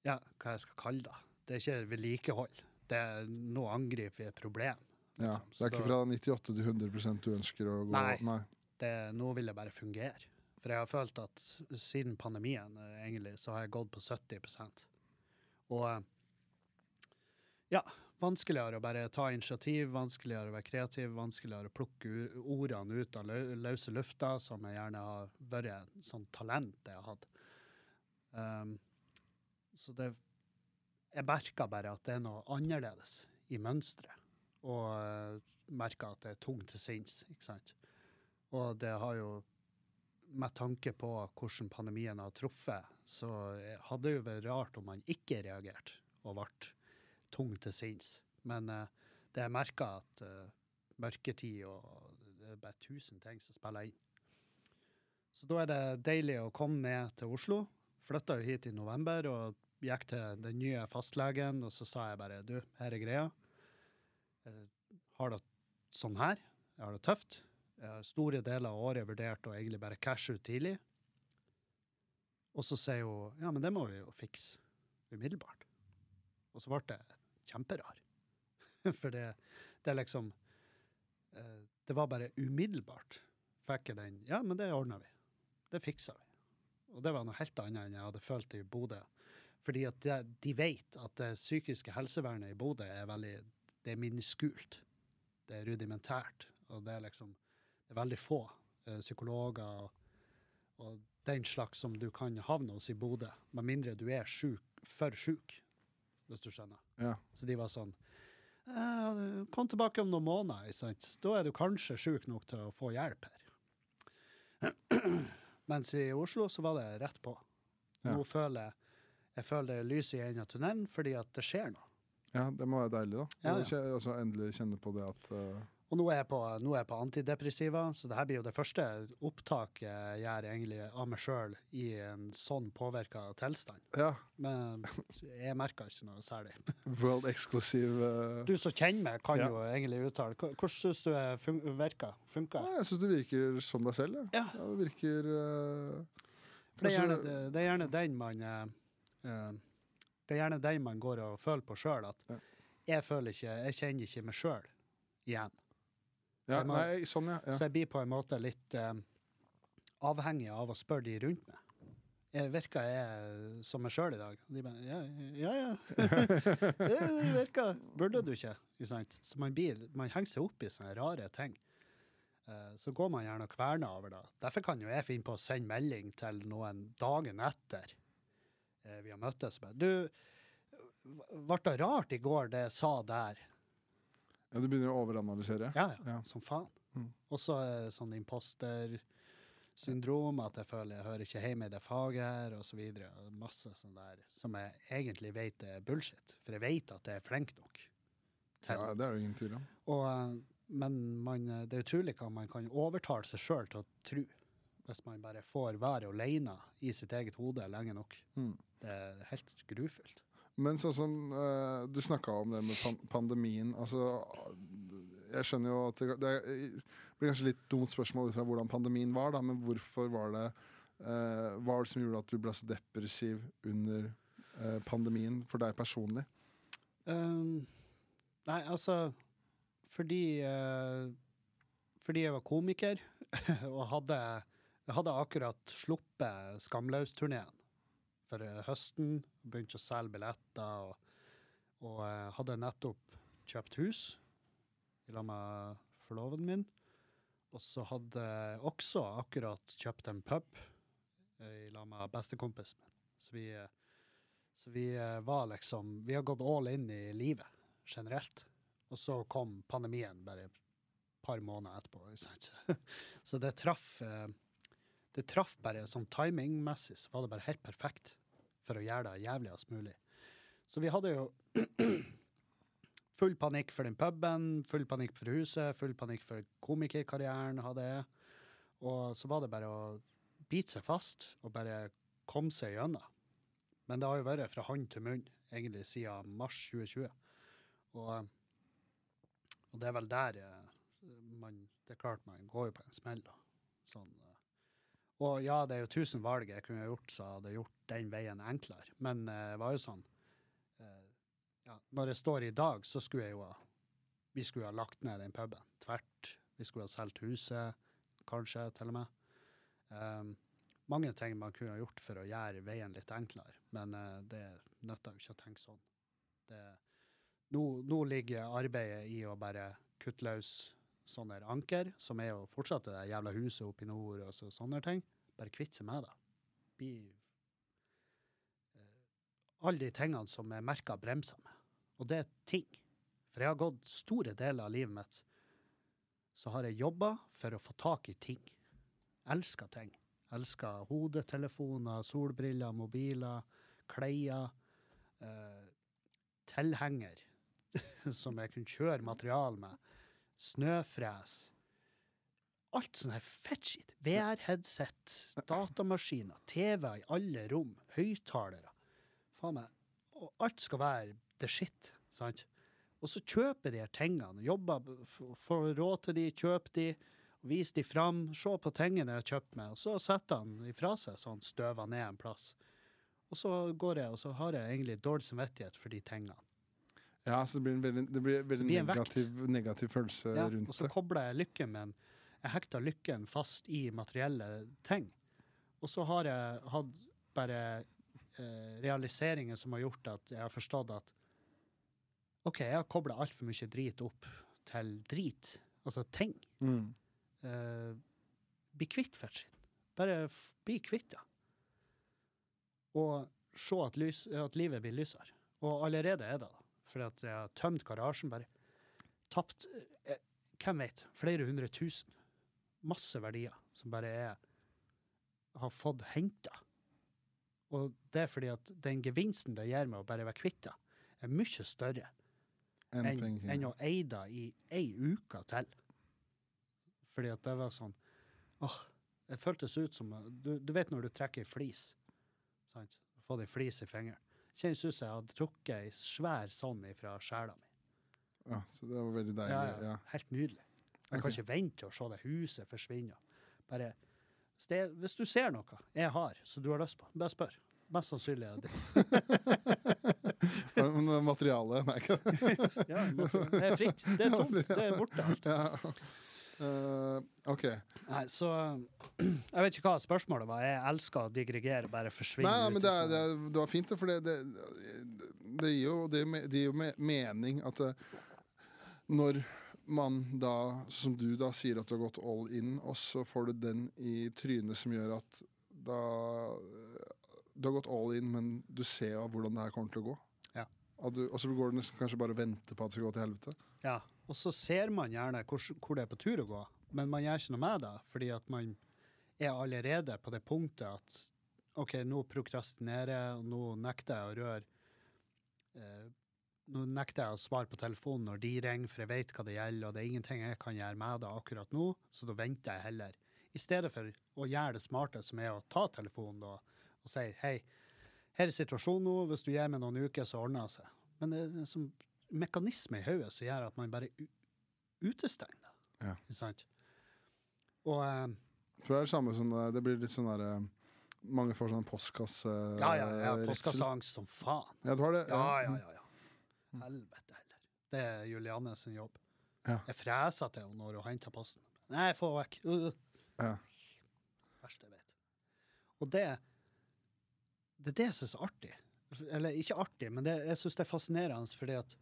Ja, hva jeg skal kalle det. Det er ikke vedlikehold. Det nå angriper vi et problem. ja, liksom. Det er ikke fra 98 til 100% du ønsker å gå Nei. Nei. det, nå vil det bare fungere. For jeg har følt at siden pandemien eh, egentlig, så har jeg gått på 70 Og ja, vanskeligere å bare ta initiativ, vanskeligere å være kreativ, vanskeligere å plukke ordene ut av løse lufta, som jeg gjerne har vært et sånt talent jeg har hatt. Um, så det Jeg merka bare at det er noe annerledes i mønsteret. Og merka at det er tungt til sinns, ikke sant. Og det har jo Med tanke på hvordan pandemien har truffet, så eh, hadde det jo vært rart om man ikke reagerte og ble tung til sinns. Men eh, det jeg merka, at eh, mørketid og det er bare tusen ting som spiller inn. Så da er det deilig å komme ned til Oslo. Flytta jo hit i november og gikk til den nye fastlegen, og så sa jeg bare du, her er greia. Jeg har det sånn her. Jeg har det tøft. Jeg har store deler av året vurdert å egentlig bare cashe ut tidlig. Og så sier hun ja, men det må vi jo fikse umiddelbart. Og så ble det kjemperar. (laughs) For det, det er liksom eh, Det var bare umiddelbart. Fikk jeg den Ja, men det ordna vi. Det fiksa vi. Og det var noe helt annet enn jeg hadde følt i Bodø. Fordi at de vet at det psykiske helsevernet i Bodø er veldig Det er miniskult. Det er rudimentært. Og det er liksom Det er veldig få eh, psykologer og, og den slags som du kan havne hos i Bodø, med mindre du er syk, for sjuk, hvis du skjønner. Ja. Så de var sånn «Eh, Kom tilbake om noen måneder. Sant? Da er du kanskje sjuk nok til å få hjelp her. (clears throat) Mens i Oslo så var det rett på. Ja. Nå føler jeg jeg føler det er lys i enden av tunnelen fordi at det skjer noe. ja, det må være deilig, da. Ja, ja. Altså, endelig kjenne på det at uh... Og nå er jeg på, nå er jeg på antidepressiva, så det her blir jo det første opptaket jeg gjør egentlig av meg sjøl i en sånn påvirka tilstand. Ja. Men jeg merker ikke noe særlig. (laughs) World exclusive uh... Du som kjenner meg, kan Ja. jo egentlig uttale. Hvordan syns du det fun virker? Funka? ja, Jeg syns du virker som deg selv. Ja. Ja, det virker uh... For det er, gjerne, det, det er gjerne den man eh, eh, Det er gjerne den man går og føler på sjøl, at Ja. jeg føler ikke Jeg kjenner ikke meg sjøl igjen. ja, jeg må- Nei, sånn, ja. Så jeg blir på en måte litt um, avhengig av å spørre de rundt meg. Jeg virker jeg som meg sjøl i dag? Og de bare Ja, ja. (laughs) ja. det virker Burde du ikke? Så man, blir, man henger seg opp i sånne rare ting. eh, så går man gjerne og kverner over det. Derfor kan jo jeg finne på å sende melding til noen dagen etter eh, vi har møttes. Bare, Du, ble det rart i går det jeg sa der? Ja, du begynner å overanalysere? Ja, ja, Ja. som faen. Mm. Også sånn impostersyndrom, at jeg føler jeg hører ikke hjemme i det faget her, og så. Masse sånn der som jeg egentlig vet er bullshit. For jeg vet at jeg er flink nok. til. Ja, det er det ingen tvil om. Og, eh, men man, eh, det er utrolig hva man kan overtale seg sjøl til å tro. Hvis man bare får være alene i sitt eget hode lenge nok. Mm. Det er helt grufullt. Men sånn som uh, du snakka om det med pan pandemien. Altså, jeg skjønner jo at det, det blir kanskje litt dumt spørsmål fra hvordan pandemien var, da, men hvorfor var det uh, var det som gjorde at du ble så depressiv under uh, pandemien for deg personlig? Um, nei, altså Fordi Fordi jeg var komiker (laughs) og hadde, jeg hadde akkurat sluppet Skamløs-turneen for eh, høsten. Begynte å selge billetter og, og eh, hadde nettopp kjøpt hus i lag med forloveden min. Og så hadde jeg også akkurat kjøpt en pub eh, i lag med bestekompisen min. Så vi så vi var liksom Vi har gått all in i livet generelt. Og så kom pandemien bare et par måneder etterpå. (laughs) Så det traff Det traff bare sånn timingmessig, så var det bare helt perfekt for å gjøre det jævligst mulig. Så vi hadde jo (clears throat) full panikk for den puben, full panikk for huset, full panikk for komikerkarrieren hadde jeg. Og så var det bare å bite seg fast og bare komme seg gjennom. Men det har jo vært fra hånd til munn egentlig siden mars 2020. Og, og det er vel der eh, man Det er klart man går jo på en smell. da. Sånn, eh. Og ja, det er jo tusen valg jeg kunne gjort så hadde gjort den veien enklere. Men eh, det var jo sånn eh, ja, Når jeg står i dag, så skulle jeg jo ha Vi skulle ha lagt ned den puben. Tvert. Vi skulle ha solgt huset, kanskje, til og med. Um, mange ting man kunne ha gjort for å gjøre veien litt enklere, men eh, det nytter jo ikke å tenke sånn. Det, nå, nå ligger arbeidet i å bare kutte løs sånne anker, som er jo fortsatt det jævla huset oppe i nord og så, sånne ting. Bare kvitt seg med det. Eh, Alle de tingene som er merka bremser med. Og det er ting. For jeg har gått store deler av livet mitt så har jeg jobba for å få tak i ting. Elska ting. Elska hodetelefoner, solbriller, mobiler, klær. Uh, tilhenger (laughs) som jeg kunne kjøre material med. Snøfres. Alt sånn her fettskitt. VR-headset, datamaskiner, TV i alle rom, høyttalere. Faen meg. Og alt skal være the shit, sant? Og så kjøper de her tingene, jobber, får råd til de, kjøper de, viser de fram, se på tingene jeg har kjøpt meg, og så setter han ifra seg sånn støver ned en plass. Og så går jeg, og så har jeg egentlig dårlig samvittighet for de tingene. Ja, så det blir en veldig, det blir veldig blir en negativ, negativ følelse Ja, rundt og så kobler jeg lykken en Jeg hekter lykken fast i materielle ting. Og så har jeg hatt bare eh, realiseringer som har gjort at jeg har forstått at OK, jeg har kobla altfor mye drit opp til drit. Altså ting. Mm. Eh, bli kvitt fettskitten. Bare bli kvitt det. Og se at, lys, at livet blir lysere. Og allerede er det det. For at jeg har tømt garasjen, bare tapt eh, Hvem vet? Flere hundre tusen. Masse verdier som bare er har fått henta. Og det er fordi at den gevinsten det gir meg å bare være kvitt det, er mye større enn en, en å eie det i ei uke til. Fordi at det var sånn åh, Det føltes ut som Du, du vet når du trekker ei flis, sant? Fått ei flis i fingeren. Kjennes ut som jeg hadde trukket ei svær sånn ifra sjela mi. Ja, så det var veldig deilig. ja, Ja. Helt nydelig. Jeg kan ikke vente til å se det huset forsvinne. Bare sted, Hvis du ser noe jeg har, som du har lyst på, bare spør. Mest sannsynlig er det ditt. (laughs) Men materialet Nei, ikke. (laughs) Ja, det er fritt. Det er tomt. Det er borte. alt. Ja. Eh, OK. Nei, så (clears throat) Jeg vet ikke hva spørsmålet var. Jeg elsker å digregere bare forsvinne Nei, men det, er, det, er, det var fint, for det, det, det gir jo, det, det gir jo me- mening at det, når man da, som du da sier at du har gått all in, og så får du den i trynet som gjør at da Du har gått all in, men du ser jo hvordan det her kommer til å gå. Ja. Du, og så går du nesten kanskje bare og venter på at det skal gå til helvete. Ja, og så ser man gjerne hvor, hvor det er på tur å gå, men man gjør ikke noe med det, fordi at man er allerede på det punktet at OK, nå prokrastinerer jeg, og nå nekter jeg å røre eh, Nå nekter jeg å svare på telefonen når de ringer, for jeg vet hva det gjelder, og det er ingenting jeg kan gjøre med det akkurat nå, så da venter jeg heller. I stedet for å gjøre det smarte, som er å ta telefonen da, og si hei, her er situasjonen nå, hvis du gir meg noen uker, så ordner det seg. Men det er sånn mekanisme i hodet som gjør at man bare utestenger det. Ja. Ikke sant? Og um, For det er det samme som det- Det blir litt sånn derre Mange får sånn postkasse... ja, ja, ja, postkasseangst som faen. Ja, du har det? Ja, ja, ja. ja. Helvete heller. Det er Juliane sin jobb. Ja. Jeg freser til henne når hun henter posten. Nei, få vekk. Uh. Ja. Verste jeg vet. Og det det er det jeg er er artig. Eller ikke artig, men det, jeg syns det er fascinerende fordi at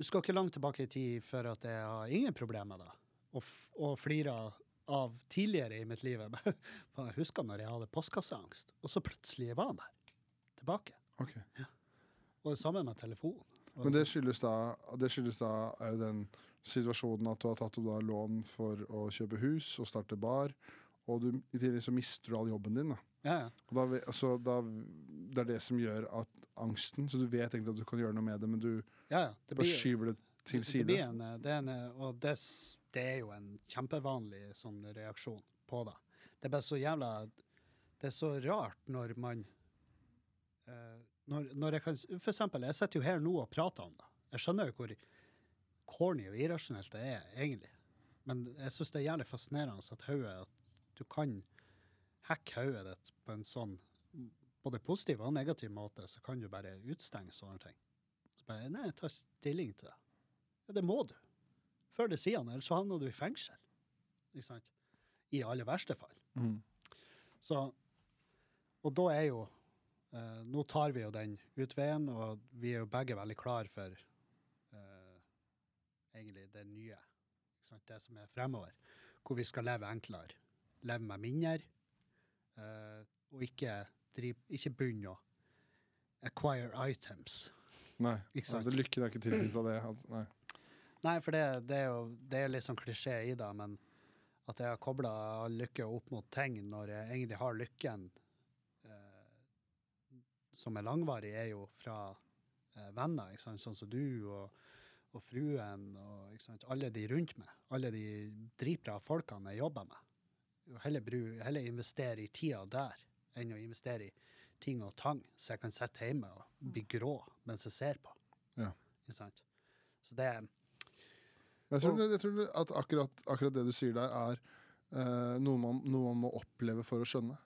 Du skal ikke langt tilbake i tid før at jeg har ingen problemer med det. Og, og flirer av tidligere i mitt liv. (laughs) Jeg husker når jeg hadde postkasseangst, og så plutselig var han der. Tilbake. Ok. Og det samme med telefonen. Men det skyldes da Det skyldes da den situasjonen at du har tatt opp da lån for å kjøpe hus og starte bar, og du, i tillegg så mister du all jobben din. da. Ja, ja. Og da, altså, da, det er det som gjør at angsten Så du vet egentlig at du kan gjøre noe med det, men du ja, ja. Det bare blir, skyver det til det side. en, eh, det en, eh, og det, det er jo en kjempevanlig sånn reaksjon på det. Det er bare så jævla Det er så rart når man uh, når, når jeg kan For eksempel, jeg sitter jo her nå og prater om det. Jeg skjønner jo hvor corny og irrasjonelt det er, egentlig. Men jeg syns det er jævlig fascinerende at hodet At du kan hacke hodet ditt på en sånn både positiv og negativ måte, så kan du bare utstenge sånne ting. Så bare, nei, ta stilling til det. Ja, det må du. Før eller siden, ellers så havner du i fengsel. Ikke sant? I aller verste fall. Mm. Så, og da er jo eh, Nå tar vi jo den utveien, og vi er jo begge veldig klar for eh, egentlig det nye. Det som er fremover. Hvor vi skal leve enklere. Leve med mindre. Eh, og ikke, ikke begynne å acquire items. Nei. Ikke? Altså, lykken er ikke tilknyttet det. Altså, nei. Nei, for det, det er jo det er litt sånn klisjé i det, men at jeg har kobla lykke opp mot ting når jeg egentlig har lykken eh, som er langvarig, er jo fra eh, venner, sånn som du og, og fruen og alle de rundt meg. Alle de dritbra folkene jeg jobber med. Heller, bru, heller investere i tida der enn å investere i ting og tang, så jeg kan sitte hjemme og bli grå mens jeg ser på. Ja. Ikke sant? Så det Jeg tror, jeg tror at akkurat, akkurat det du sier der, er eh, noe, man, noe man må oppleve for å skjønne.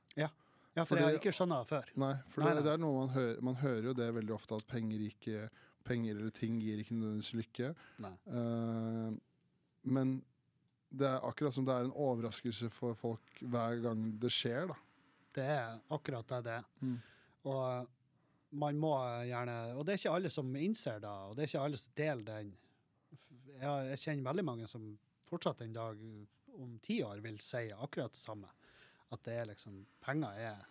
Ja, for Fordi- jeg har ikke skjønnet det før. Nei, for Nei, det, nei. det er noe man hører Man hører jo det veldig ofte, at penger, ikke, penger eller ting gir ikke nødvendigvis lykke. Nei. Eh, men det er akkurat som det er en overraskelse for folk hver gang det skjer. da. Det er akkurat det det er. Mm. Og man må gjerne Og det er ikke alle som innser det, og det er ikke alle som deler den. Jeg, jeg kjenner veldig mange som fortsatt en dag om ti år vil si akkurat det samme. At det er liksom Penger er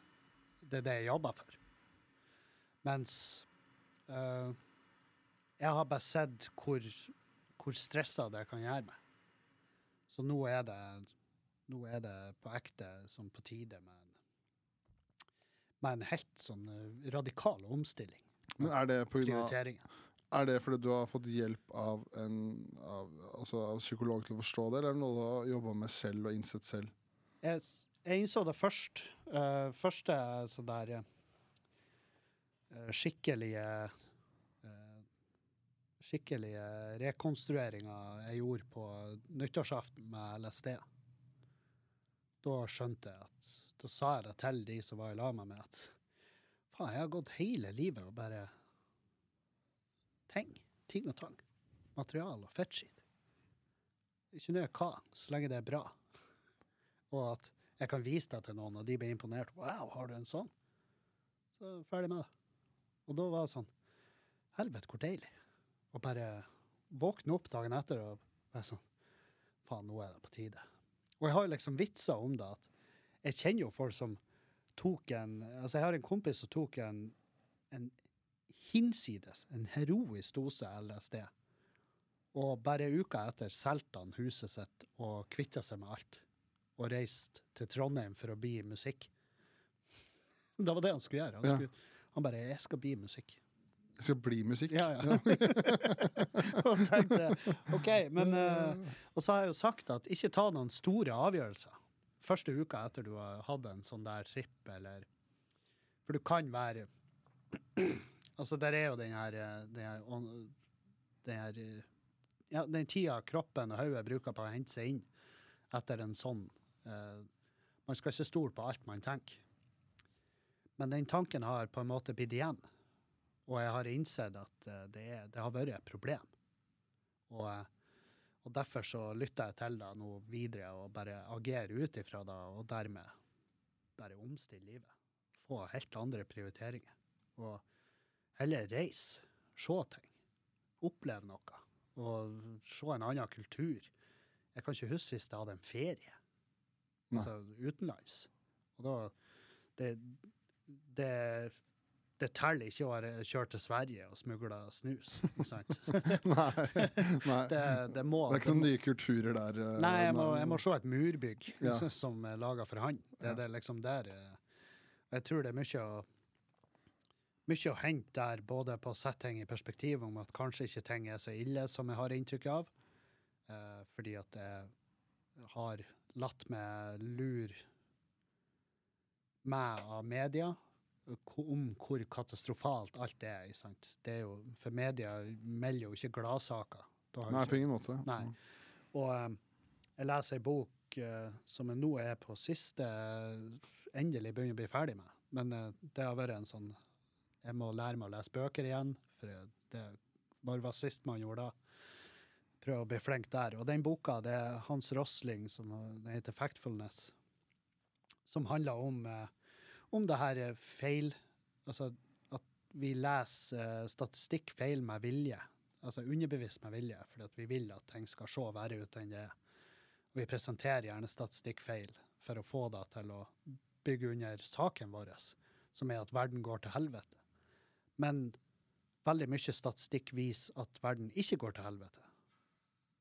det er det jeg jobber for. Mens eh, jeg har bare sett hvor, hvor stressa det kan gjøre meg. Så nå er det nå er det på ekte sånn på tide med en, med en helt sånn eh, radikal omstilling. Men er det, på grunn av, Prioriteringen. er det fordi du har fått hjelp av en av, altså av psykolog til å forstå det, eller er det noe du har jobba med selv og innsett selv? Jeg, jeg innså det først. Uh, første sånn der uh, skikkelige eh, Skikkelige rekonstrueringa jeg gjorde på nyttårsaften med LSD. Da skjønte jeg at Da sa jeg det til de som var i lag med meg, at faen, jeg har gått hele livet og bare ting. Ting og tang. Material og fettskitt. Ikke nøye hva, så lenge det er bra. Og at jeg kan vise det til noen, og de blir imponert. Wow, har du en sånn? Så ferdig med det. Og da var det sånn Helvete, hvor deilig. Å bare våkne opp dagen etter og være sånn Faen, nå er det på tide. Og jeg har liksom vitser om det. at Jeg kjenner jo folk som tok en Altså, jeg har en kompis som tok en, en hinsides, en heroisk dose LSD. Og bare uka etter solgte han huset sitt og kvitta seg med alt. Og reiste til Trondheim for å bli musikk. (laughs) Det var det han skulle gjøre. Han, Ja. han bare 'Jeg skal bli musikk'. Det skal bli musikk. Ja, ja. (laughs) og tenkte OK, men eh, Og så har jeg jo sagt at ikke ta noen store avgjørelser første uka etter du har hatt en sånn der tripp, eller For du kan være (clears throat) Altså, der er jo den her, eh, den her, den her ja, den tida kroppen og hodet bruker på å hente seg inn etter en sånn uh, Man skal ikke stole på alt man tenker. Men den tanken har på en måte blitt igjen. Og jeg har innsett at eh, det, er, det har vært et problem. Og, eh, og derfor så lytter jeg til det nå videre og bare agerer ut ifra det, og dermed bare omstille livet. Få helt andre prioriteringer. Og heller reise, se ting. Oppleve noe. Og se en annen kultur. Jeg kan ikke huske sist jeg hadde en ferie. Altså utenlands. Og da Det, det, det teller ikke å ha kjørt til Sverige og smugla snus. Ikke sant? (laughs) nei, nei. Det, det må Det er ikke noen nye kulturer der. eh, Nei, jeg må, jeg må se et murbygg Ja. (laughs) som er laga for han. Det, Ja. det er liksom der eh, Jeg tror det er mye å mye å hente der, både på å sette ting i perspektiv om at kanskje ikke ting er så ille som jeg har inntrykk av, eh, fordi at jeg har latt meg lure meg av media om hvor katastrofalt alt er. ikke sant? Det er jo, for media melder jo ikke gladsaker. Nei, på ingen måte. Nei. Og eh, jeg leser ei bok eh, som jeg nå er på siste Endelig begynner å bli ferdig med. Men eh, det har vært en sånn Jeg må lære meg å lese bøker igjen. For det, når var sist man gjorde det? Prøve å bli flink der. Og den boka det er Hans Rosling, som den heter 'Factfulness', som handler om, eh, om det her er feil Altså at vi leser eh, statistikk feil med vilje altså underbevisst med vilje, fordi vi vil at ting skal se verre ut enn det er. Vi presenterer gjerne statistikkfeil for å få det til å bygge under saken vår, som er at verden går til helvete. Men veldig mye statistikk viser at verden ikke går til helvete.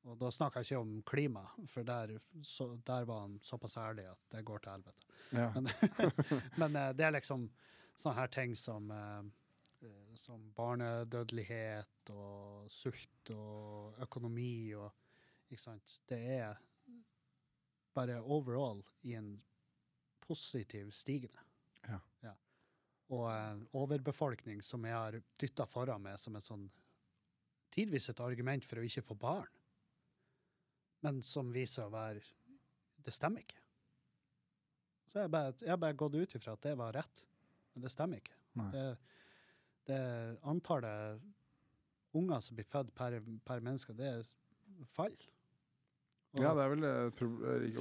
Og da snakker jeg ikke om klima, for der, så, der var han såpass ærlig at det går til helvete. Ja. Men, (laughs) men eh, det er liksom sånne her ting som, eh, eh, som barnedødelighet og sult og økonomi og Ikke sant. Det er bare overall i en positiv stigende. Ja. Og eh, overbefolkning som jeg har dytta foran meg som et sånn tidvis et argument for å ikke få barn, men som viser å være Det stemmer ikke. Så jeg bare, jeg bare gått ut ifra at det var rett, men det stemmer ikke. Det, det antallet unger som blir født per, per menneske, det faller. Ja, det er vel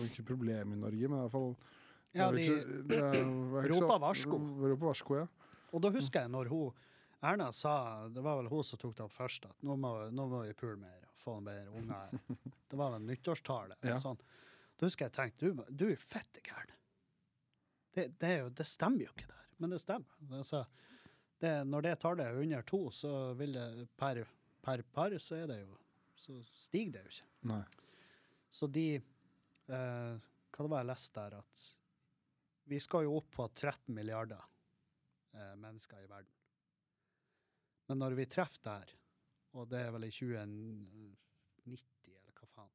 om ikke problem i Norge, men i hvert fall Ja, de det er roper varsko. Roper varsko, ja. Og da husker jeg når hun Erna sa, det var vel hun som tok det opp først, at nå må, nå må vi pule mer få mer unger her. (laughs) Det var en nyttårstale. Ja. Sånn. Da husker jeg tenkte, du, du er fette gæren. Det, det, det stemmer jo ikke der, men det stemmer. Altså, det, når det tallet er under to, så vil det per, per par, så er det jo Så stiger det jo ikke. Nei. Så de eh, Hva det var jeg leste der? At vi skal jo opp på 13 milliarder eh, mennesker i verden. Men når vi treffer der, og det er vel i 2090 eller hva faen,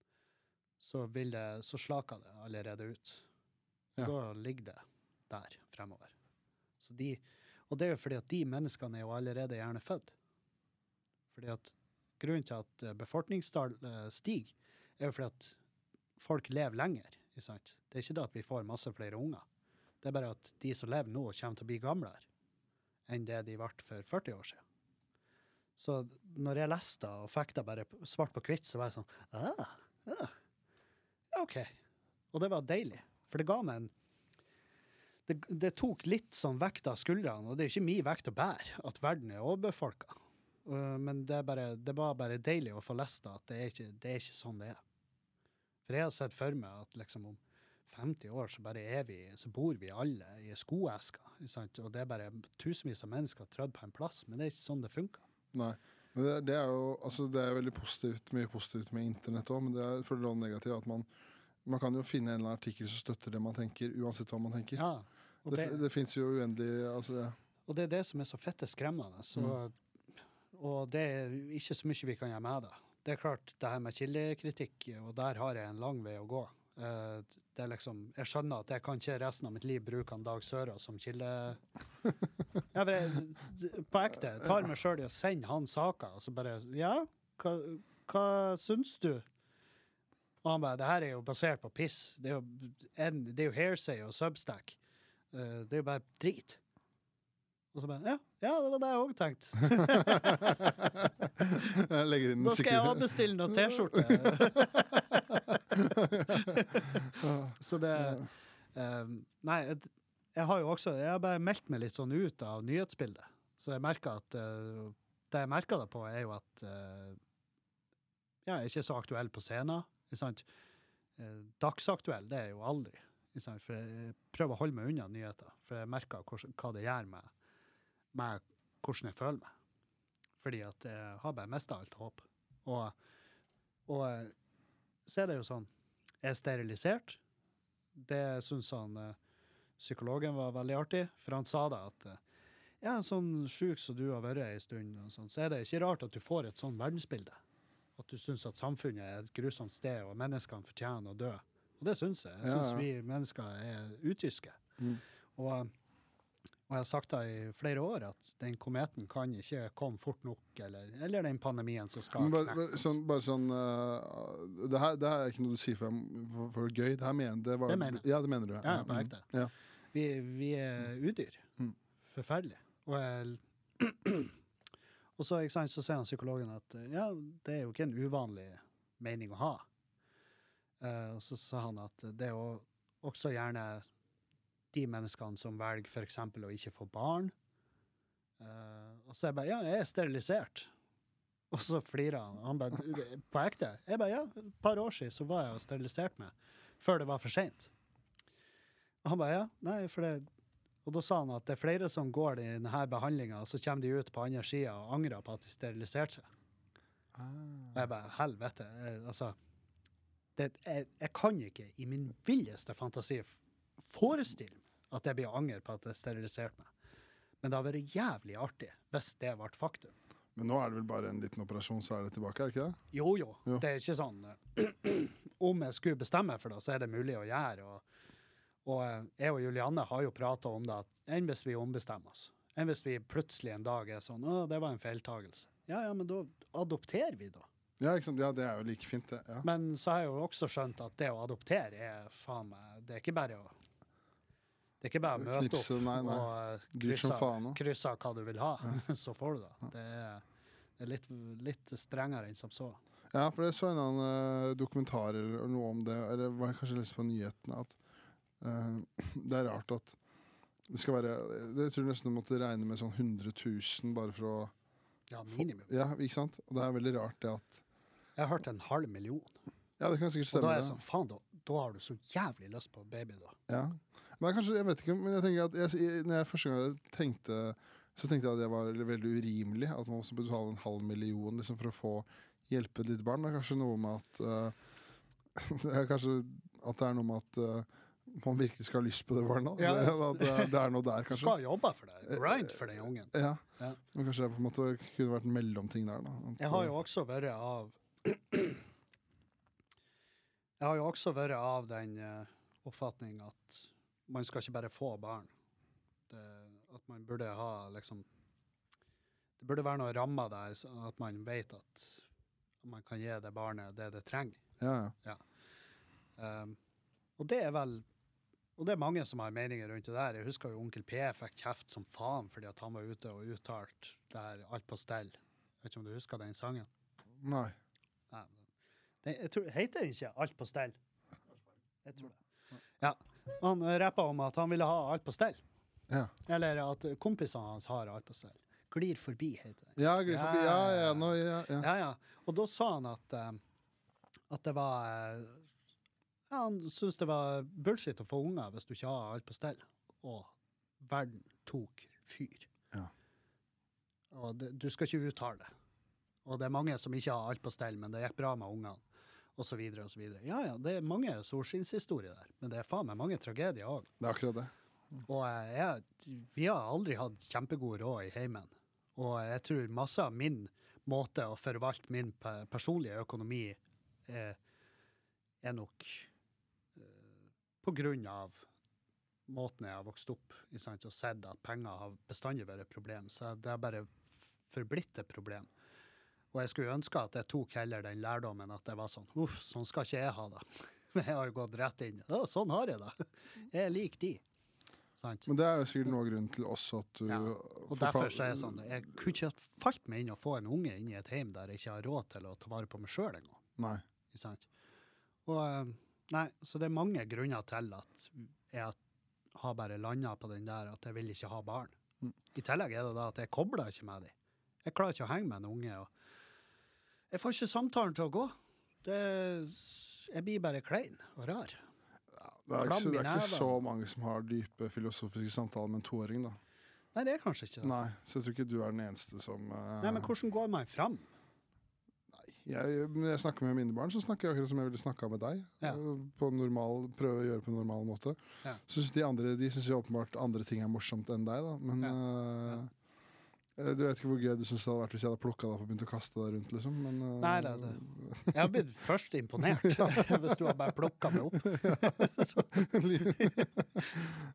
så, vil det, så slaker det allerede ut. Ja. Da ligger det der fremover. Så de, og det er jo fordi at de menneskene er jo allerede gjerne født. Fordi at grunnen til at befolkningstallet eh, stiger, er jo fordi at folk lever lenger. Sant? Det er ikke det at vi får masse flere unger. Det er bare at de som lever nå, kommer til å bli gamlere enn det de ble for 40 år siden. Så når jeg leste det og fikk det bare svart på hvitt, så var jeg sånn ah, ah, ja, OK. Og det var deilig. For det ga meg en det, det tok litt sånn vekt av skuldrene, og det er ikke min vekt å bære at verden er overbefolka. Uh, men det, bare, det var bare deilig å få lest det, at det er ikke, det er ikke sånn det er. For jeg har sett for meg at liksom om 50 år så bare er vi, så bor vi alle i skoesker. Og det er bare tusenvis av mennesker trødd på en plass. Men det er ikke sånn det funker. Nei. Men det, det er jo altså det er veldig positivt, mye positivt med internett òg, men det er for det negativt at man, man kan jo finne en eller annen artikkel som støtter det man tenker, uansett hva man tenker. Ja, og det det, det, fins jo uendelig altså, ja. og det er det som er så fette skremmende. Så, Og det er ikke så mye vi kan gjøre med det. Det er klart, det her med kildekritikk, og der har jeg en lang vei å gå. Eh, det er liksom, jeg skjønner at jeg kan ikke resten av mitt liv bruke han Dag Søra som kilde... (laughs) Ja, på ekte. jeg Tar meg sjøl i å sende han saker, og så bare Ja, hva, hva syns du? Og han bare Det her er jo basert på piss. Det er jo, en, det er jo Hairsay og Substack. Eh, det er jo bare drit. Og så bare Ja, ja det var det jeg òg tenkte. (laughs) Jeg legger skal jeg avbestille noen T-skjorte. (laughs) (laughs) så det eh, Nei, jeg har jo også Jeg har bare meldt meg litt sånn ut av nyhetsbildet. Så jeg merker at uh, Det jeg merker det på, er jo at uh, jeg er ikke så aktuell på scenen. Ikke sant? Dagsaktuell, det er jeg jo aldri. For jeg prøver å holde meg unna nyheter. For jeg merker hva det gjør med, med hvordan jeg føler meg. Fordi at jeg har bare mista alt håp. Og, og så er det jo sånn Jeg er sterilisert. Det syns han eh, psykologen var veldig artig, for han sa det at eh, ja, sånn sjuk som du har vært ei stund, sånn, så er det ikke rart at du får et sånn verdensbilde. At du syns at samfunnet er et grusomt sted, og menneskene fortjener å dø. Og det syns jeg. Jeg Ja, ja. vi mennesker er utyske. Mm. Og, og jeg har sagt det i flere år, at den kometen kan ikke komme fort nok, eller, eller den pandemien som skal bare, bare sånn, bare sånn uh, det, her, det her er ikke noe du sier for, for, for gøy. Det her mener, det var, Det mener. Ja, det mener du. Ja, på mm. ekte. Ja. Vi, vi er udyr. Mm. Forferdelig. Og, jeg, (clears throat) og så, sant, så sier han psykologen at eh, ja, det er jo ikke en uvanlig mening å ha. Uh, og så sa han at det jo også gjerne de menneskene som velger f.eks. å ikke få barn. Uh, og så er jeg bare ja, jeg er sterilisert. Og så flirer han. Han bare på ekte? Jeg bare ja, et par år siden så var jeg sterilisert med. Før det var for seint. Og han bare ja, nei, for det Og da sa han at det er flere som går i denne behandlinga, og så kommer de ut på andre sida og angrer på at de steriliserte seg. Og Ah. jeg bare helvete. Jeg, altså det, jeg, jeg kan ikke i min villeste fantasi forestille meg at jeg blir anger på at jeg steriliserte meg. Men det hadde vært jævlig artig hvis det ble faktum. Men nå er det vel bare en liten operasjon, så er det tilbake, er det ikke det? Jo, jo. Jo. Det er ikke sånn eh, (clears throat) Om jeg skulle bestemme for det, så er det mulig å gjøre. Og, og eh, jeg og Julianne har jo prata om det, at enn hvis vi ombestemmer oss? Enn hvis vi plutselig en dag er sånn Å, det var en feiltagelse. Ja, ja, men da adopterer vi, da. Ja, ikke sant? ja, det er jo like fint, det. Ja. Men så har jeg jo også skjønt at det å adoptere er faen meg Det er ikke bare å Det er ikke bare å møte opp nei, nei. og eh, krysse, faen krysse hva du vil ha, (laughs) så får du det. Det er, det er litt, litt strengere enn som så. Ja, for jeg så en annen eh, dokumentar eller noe om det, eller var jeg kanskje lest på nyhetene, at uh, (clears throat) det er rart at det skal være Jeg tror nesten du måtte regne med sånn 100 000 bare for å Ja, minimum. Ja, ikke sant? Og det er veldig rart det at Jeg har hørt en halv million. Ja, det kan sikkert stemme. Og da er jeg sånn, faen, da, da har du så jævlig lyst på baby, da. Ja. Men kanskje, jeg vet ikke, men jeg tenker at jeg, jeg- når jeg første gang tenkte så tenkte jeg at det var veldig urimelig. At man måtte betale en halv million liksom, for å få hjelpe et lite barn. Det er kanskje noe med at uh, (laughs) det er kanskje at det er noe med at uh, man virkelig skal ha lyst på det barnet. Ja. Det, det, er- det er noe der, Du kanskje. skal jobbe for det. Grind for den ungen. Ja. Ja. Men kanskje det på en måte kunne vært en mellomting der. Da. At, Jeg har jo også vært av (clears throat) Jeg har jo også vært av den uh, oppfatning at man skal ikke bare få barn. Det, at man burde ha liksom Det burde være noen rammer der, så at man vet at man kan gi det barnet det det trenger. ja, ja. Um, og det er vel Og det er mange som har meninger rundt det der. Jeg husker jo onkel P fikk kjeft som faen fordi at han var ute og uttalte det her alt på stell. Vet ikke om du husker den sangen? Nei. Nei, det, jeg tror, heter den ikke Alt på stell? Jeg tror det. Ja. Han rappa om at han ville ha alt på stell. Ja, Eller at kompisene hans har alt på stell. Glir forbi, heter det. ja, glir forbi. ja, ja, no, ja, ja. Ja, ja. Og da sa han at, uh, at det var uh, Ja, han syntes det var bullshit å få unger hvis du ikke har alt på stell. Og verden tok fyr. Ja. Og det, du skal ikke uttale det. Og det er mange som ikke har alt på stell, men det gikk bra med ungene. Så videre. Ja ja, det er mange solskinnshistorier der, men det er faen meg mange tragedier òg. Det er akkurat det. Og eh, jeg, vi har aldri hatt kjempegod råd i heimen. Og jeg tror masse av min måte å forvalte min personlige økonomi er, er nok eh, på grunn av måten jeg har vokst opp og sett at penger har bestandig vært et problem. Så det har bare forblitt et problem. Og jeg skulle ønske at jeg tok heller den lærdommen at det var sånn Uff, sånn skal ikke jeg ha det. (laughs) Men jeg har jo gått rett inn. Ja, sånn har jeg det. Jeg er lik de. Sant? Men det er jo sikkert noe grunn til også at du Ja, Og derfor så er jeg sånn, jeg kunne ikke falt meg inn å få en unge inn i et hjem der jeg ikke har råd til å ta vare på meg sjøl engang. Nei. sant? Og eh, nei, så det er mange grunner til at jeg har bare landa på den der at jeg vil ikke ha barn. Mm. I tillegg er det da at jeg kobler ikke med dem. Jeg klarer ikke å henge med en unge. og Jeg får ikke samtalen til å gå. Det, jeg blir bare klein og rar. Det er, ikke, det er ikke så mange som har dype filosofiske samtaler med en toåring, da. Nei, det er kanskje ikke det. Nei, så jeg tror ikke du er den eneste som uh... Nei, men hvordan går man fram? jeg, Når jeg snakker med mine barn, så snakker jeg akkurat som jeg ville snakka med deg. Ja. eh, På normal, Prøve å gjøre på en normal måte. Ja. Så synes de andre De syns jo åpenbart andre ting er morsomt enn deg, da. Men ja. eh, Du vet ikke hvor gøy du syns det hadde vært hvis jeg hadde plukka deg opp og begynt å kaste deg rundt, liksom. Men uh, Nei, det, det. (laughs) Jeg har blitt først imponert, (laughs) hvis du har bare plukka meg opp. (laughs)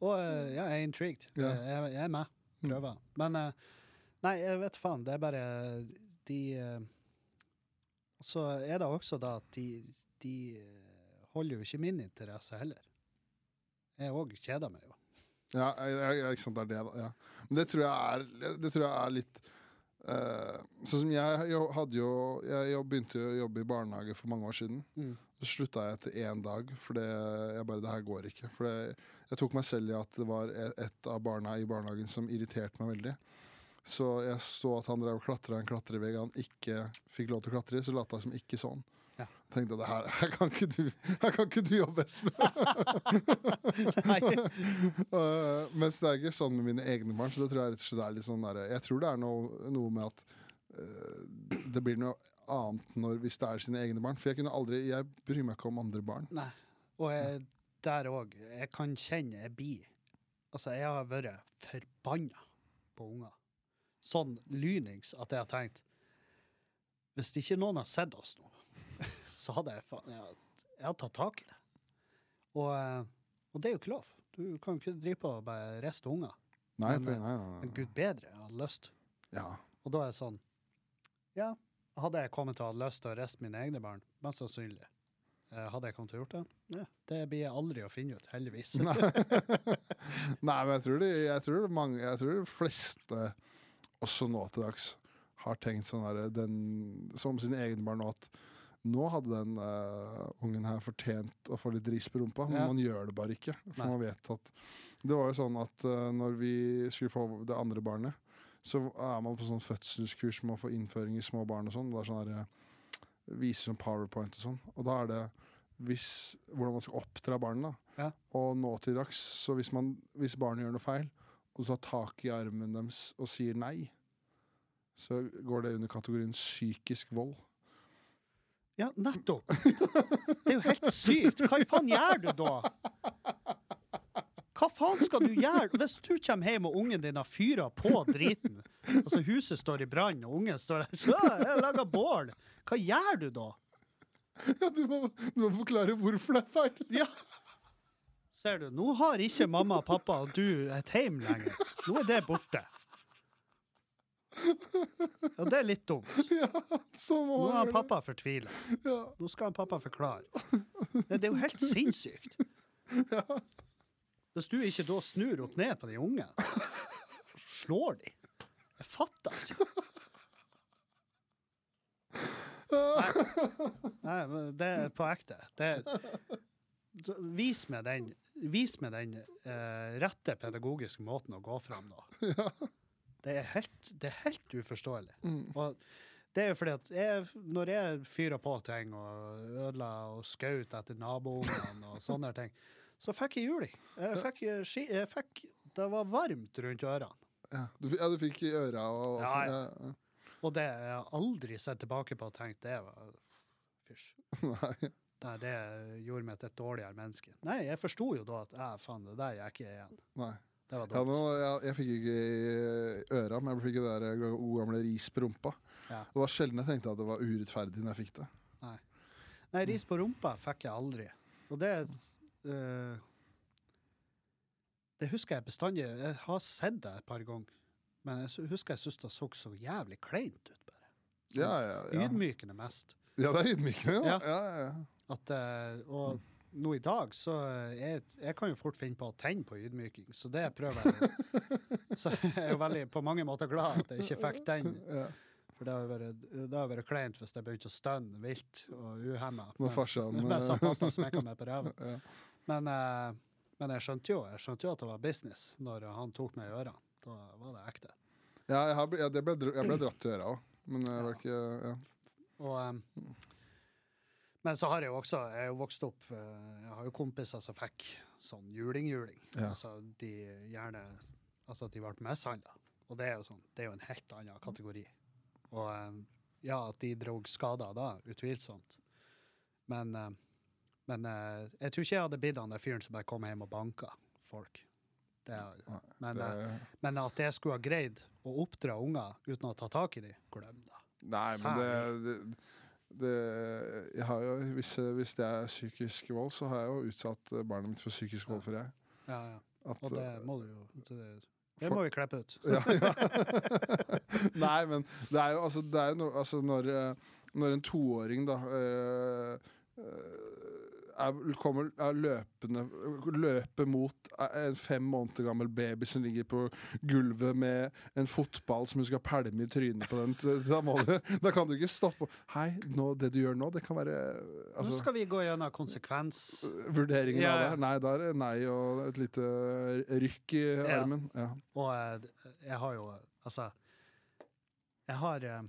Og uh, ja, jeg er intrigued. Ja. Jeg, jeg er med. Mm. Men uh, nei, jeg vet faen. Det er bare de eh, Så er det også da at de, de eh, holder jo ikke min interesse heller. Jeg òg kjeder meg jo. Ja, ikke sant, det er det. Ja. Men det tror jeg er, det tror jeg er litt Uh, Sånn som jeg hadde jo Jeg begynte jo å jobbe i barnehage for mange år siden. Mm. Så slutta jeg etter én dag, for det, jeg bare, det her går ikke. For det, jeg tok meg selv i at det var e- et av barna i barnehagen som irriterte meg veldig. Så jeg så at han drev og klatra en klatrevegg han ikke fikk lov til å klatre i, så lata jeg som ikke sånn. Ja. Tenkte det her, her, kan ikke du, her kan ikke du jobbe, Espen. (laughs) Uh, mens det er ikke sånn med mine egne barn. Så det tror jeg rett og slett er litt sånn der, Jeg tror det er noe, noe med at uh, det blir noe annet når, hvis det er sine egne barn. For jeg kunne aldri Jeg bryr meg ikke om andre barn. Nei. Og jeg, der òg. Jeg kan kjenne jeg blir Altså, jeg har vært forbanna på unger. Sånn lynings at jeg har tenkt Hvis ikke noen har sett oss nå, så hadde jeg faen Jeg, jeg hadde tatt tak i det. Og, eh, og det er jo ikke lov. Du kan jo ikke drive på og bare riste unger. Nei, Men, for, uh, nei, nei, Men gud bedre, jeg hadde lyst. Ja. Og da er det sånn Ja, hadde jeg kommet til å ha lyst til å riste mine egne barn? Mest sannsynlig. Eh, Hadde jeg kommet til å gjort det? Ja, det blir jeg aldri å finne ut, heldigvis. Nei. (laughs) Nei, men jeg tror, de, jeg, tror mange, jeg tror de fleste, også nå til dags, har tenkt sånn her, den, som sine egne barn nå, at nå hadde den uh, ungen her fortjent å få litt ris på rumpa, men Ja. man gjør det bare ikke. For Nei. man vet at Det var jo sånn at uh, når vi skulle få det andre barnet, så er man på sånn fødselskurs med å få innføring i små barn og sånn. Det er sånn her, eh, viser som powerpoint og sånn. Og da er det hvis, hvordan man skal oppdra barna. Ja. Og nå til dags, så hvis, man, hvis barnet gjør noe feil, og du tar tak i armen deres og sier nei, så går det under kategorien psykisk vold. Ja, nettopp! Det er jo helt sykt! Hva i faen gjør du da? Hva faen skal du gjøre hvis du kommer hjem og ungen din har fyra på driten? Altså huset står i brann, og ungen står der Så, jeg lager bål. Hva gjør du da? Ja, du må, du må forklare hvorfor det er feil. Ja. Ser du, nå har ikke mamma og pappa og du et hjem lenger. Nå er det borte. Ja, det er litt dumt. (laughs) Ja, Nå er pappa fortvila. Ja. Nå skal han pappa forklare. Det, det er jo helt sinnssykt. (laughs) Ja. Hvis du ikke da snur opp ned på de unge, slår de. Jeg fatter ikke. Nei, nei men det er på ekte. Det, vis meg den, vis meg den eh, rette pedagogiske måten å gå fram da. Det er helt, det er helt uforståelig. Mm. Og Det er jo fordi at jeg, når jeg fyrer på ting og ødela og skaut etter naboungene og sånne ting, så fikk jeg juling. Jeg fikk, eh, jeg fikk Det var varmt rundt ørene. Ja, du, ja, du fikk i øra og og sånn. ja. Ja. Og det jeg har aldri sett tilbake på og tenkt det var fysj. (laughs) Nei. Nei, det gjorde meg til et dårligere menneske. Nei, jeg forsto jo da at faen, det der gikk jeg igjen. Nei. Ja, nå, jeg, jeg fikk ikke i øra, men jeg fikk det der gode gamle ris på rumpa. Ja. Det var sjelden jeg tenkte at det var urettferdig når jeg fikk det. Nei, ris på rumpa fikk jeg aldri. Og det øh, Det husker jeg bestandig. Jeg har sett det et par ganger. Men jeg husker jeg syntes det så så jævlig kleint ut, bare. Ja, ja, ja. Ydmykende mest. ja det er ydmykende. Ja. Ja. Ja, ja, ja. At, øh, og nå i dag, så eh, jeg, jeg kan jo fort finne på å tenne på ydmyking, så det prøver jeg. (laughs) Så jeg er jo veldig på mange måter glad at jeg ikke fikk den. Ja. For det hadde vært, kleint hvis jeg begynte å stønne vilt og uhemma. Farsan, mens eh, pappa smekka meg på ræva. (laughs) Ja. Men, eh, men jeg skjønte jo jeg skjønte jo at det var business når han tok meg i ørene. Da var det ekte. Ja, jeg, har, jeg ble, jeg ble dratt i øra òg, men jeg var ikke ja. Og, em, men så har jeg jo også Jeg har jo vokst opp eh, Jeg har jo kompiser som fikk sånn juling-juling. Ja. Altså de gjerne Altså at de ble mishandla. Og det er jo sånn Det er jo en helt annen kategori. Og ja, at de drog skader da, utvilsomt. Men eh, men eh, jeg tror ikke jeg hadde blitt han der fyren som bare kom hjem og banka folk. Det, men, eh, men at jeg skulle ha greid å oppdra unger uten å ta tak i dem, glem det. Nei, men det, det, det jo hvis, hvis det er psykisk vold, så har jeg jo utsatt barnet mitt for psykisk vold for det. Ja, ja. At, Og det eh, må du jo Det, det må vi klippe ut. ja, ja. (laughs) Nei, men det er jo altså, det er jo no, altså når, eh, når en toåring da øh, eh, er, kommer, er løpende løper mot en fem måneder gammel baby som ligger på gulvet med en fotball som hun skal pælme i trynet på den. Da, du, da kan du ikke stoppe. Hei, nå, det du gjør nå, det kan være Nå altså, skal vi gå gjennom konsekvens. Vurderingen Ja, av det. Nei, da er det nei og et lite rykk i Ja. armen. Ja. Og eh, jeg har jo Altså, jeg har eh,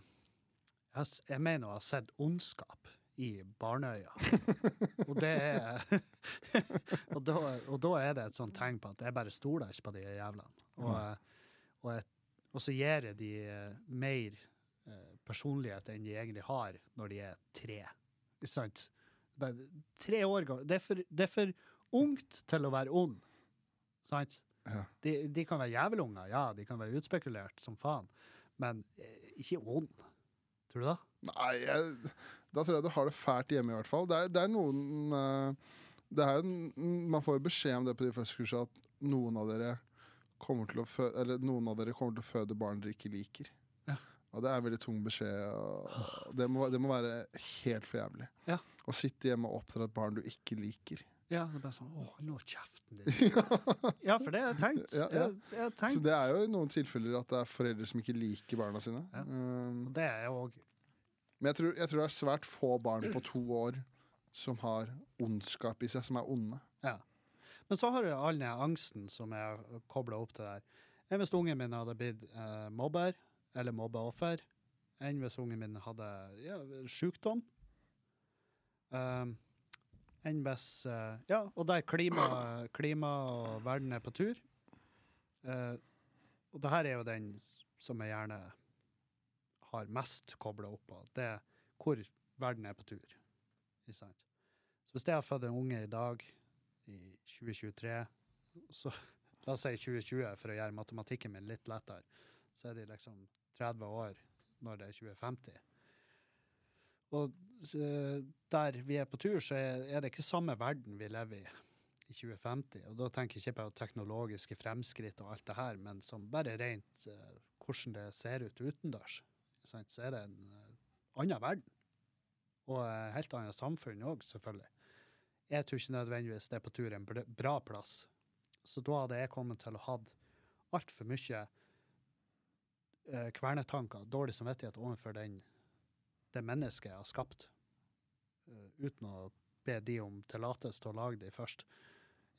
Jeg, har jeg mener å ha sett ondskap i barneøya. (laughs) og det er (laughs) og, da, og da er det et sånt tegn på at jeg bare stoler ikke på de jævlene. Og, og, og så gir jeg de eh, mer eh, personlighet enn de egentlig har når de er tre. Ikke sant? Bare tre år gamle Det det er for ungt til å være ond. Sant? Ja. De, de kan være jævelunger, ja, de kan være utspekulert som faen, men eh, ikke ond. Tror du det? Nei, jeg, da tror jeg du har det fælt hjemme, i hvert fall. Det er, det er noen uh, det er, Man får jo beskjed om det på de første kursene at noen av dere kommer til å føde, eller noen av dere kommer til å føde barn dere ikke liker. Ja. Og det er en veldig tung beskjed. Det, må, det må være helt for jævlig. Ja. Å sitte hjemme og oppdra et barn du ikke liker. Ja, det er bare sånn Å, nå kjeften din. (laughs) ja, for det har jeg tenkt. Ja, ja. Jeg, jeg tenkt. Så det er jo i noen tilfeller at det er foreldre som ikke liker barna sine. Ja. Um, det er òg Men jeg tror, jeg tror det er svært få barn på to år som har ondskap i seg, som er onde. Ja. Men så har du all den angsten som er kobla opp til det her. Hvis ungen min hadde blitt eh, mobber eller mobbeoffer. Enn hvis ungen min hadde ja, sykdom. Um, enn hvis eh, Ja, og der klima, klima og verden er på tur. Eh, og det her er jo den som er gjerne har mest kobla opp på. Det er hvor verden er på tur. Så hvis jeg har født en unge i dag, i 2023, så la oss si 2020 for å gjøre matematikken min litt lettere, så er de liksom 30 år når det er 2050. Og eh, der vi er på tur, så er det ikke samme verden vi lever i i 2050. Og da tenker jeg ikke på teknologiske fremskritt og alt det her, men som bare rent eh, hvordan det ser ut utendørs. Sant? Så er det en eh, annen verden. Og et helt annet samfunn òg, selvfølgelig. Jeg tror ikke nødvendigvis det er på tur en bra plass. Så da hadde jeg kommet til å ha altfor mye eh, kvernetanker, dårlig samvittighet overfor den, det mennesket jeg har skapt, eh, uten å be de om tillatelse til å lage de først.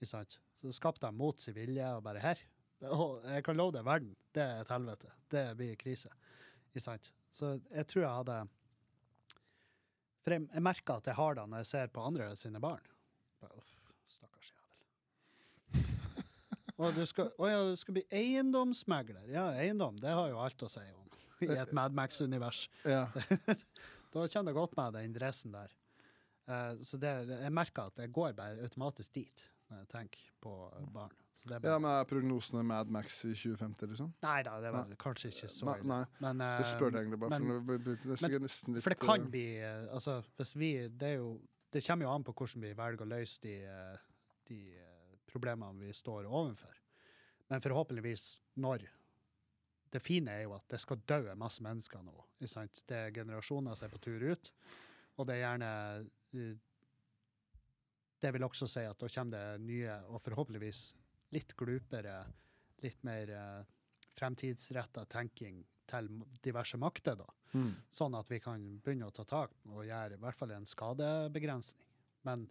Så skapte jeg mot sin vilje og bare her. Og jeg kan love deg, verden, det er et helvete. Det blir krise. Ikke sant? Så jeg tror jeg hadde For jeg, jeg merker at jeg har det når jeg ser på andre sine barn. Bare, uff, Stakkars jævel. Og du skal, å ja, du skal bli eiendomsmegler. Ja, eiendom, det har jo alt å si om i et Mad Max-univers. Ja. (laughs) Da kommer det godt med den dressen der. Uh, så det, jeg merker at jeg går bare automatisk dit når jeg tenker på barn. Det er ja, men er prognosene Mad Max i 2050, liksom? Nei da, det var kanskje ikke så Nei, nei. Men, Det spør eh, jeg egentlig bare, men- for det, det, det sikkert litt For det kan bli eh, Altså, hvis vi Det er jo Det kommer jo an på hvordan vi velger å løse de, eh, de problemene vi står overfor. Men forhåpentligvis når. Det fine er jo at det skal dø masse mennesker nå. Det er generasjoner som er på tur ut, og det er gjerne Det vil også si at da kommer det nye, og forhåpentligvis litt glupere, litt mer uh, fremtidsretta tenking til diverse makter, da mm. sånn at vi kan begynne å ta tak og gjøre i hvert fall en skadebegrensning. Men,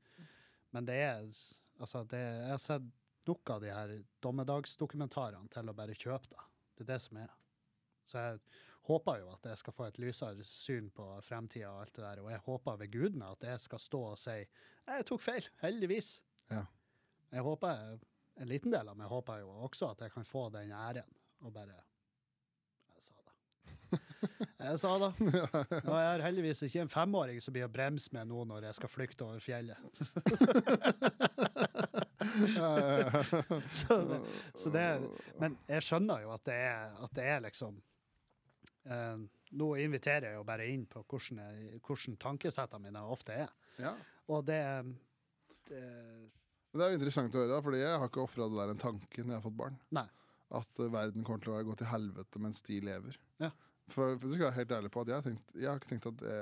men det er altså det, Jeg har sett nok av de her dommedagsdokumentarene til å bare kjøpe det. Det er det som er. Så jeg håper jo at jeg skal få et lysere syn på fremtida og alt det der, og jeg håper ved gudene at jeg skal stå og si jeg tok feil, heldigvis. Ja. Jeg håper, En liten del av meg håper jo også at jeg kan få den æren og bare Jeg sa det. (laughs) Jeg sa det. (laughs) Og jeg har heldigvis ikke en femåring som blir å bremse med nå når jeg skal flykte over fjellet. (laughs) Så det, så det er, men jeg skjønner jo at det er, at det er liksom eh, Nå inviterer jeg jo bare inn på hvordan, jeg, hvordan tankesettene mine ofte er. ja. Og det, det Men det er jo interessant å høre, da, fordi jeg har ikke ofra det der en tanke når jeg har fått barn. Nei. At eh, verden kommer til å gå til helvete mens de lever. Ja. For, for det skal jeg være helt ærlig på at jeg har, tenkt, jeg har ikke tenkt at det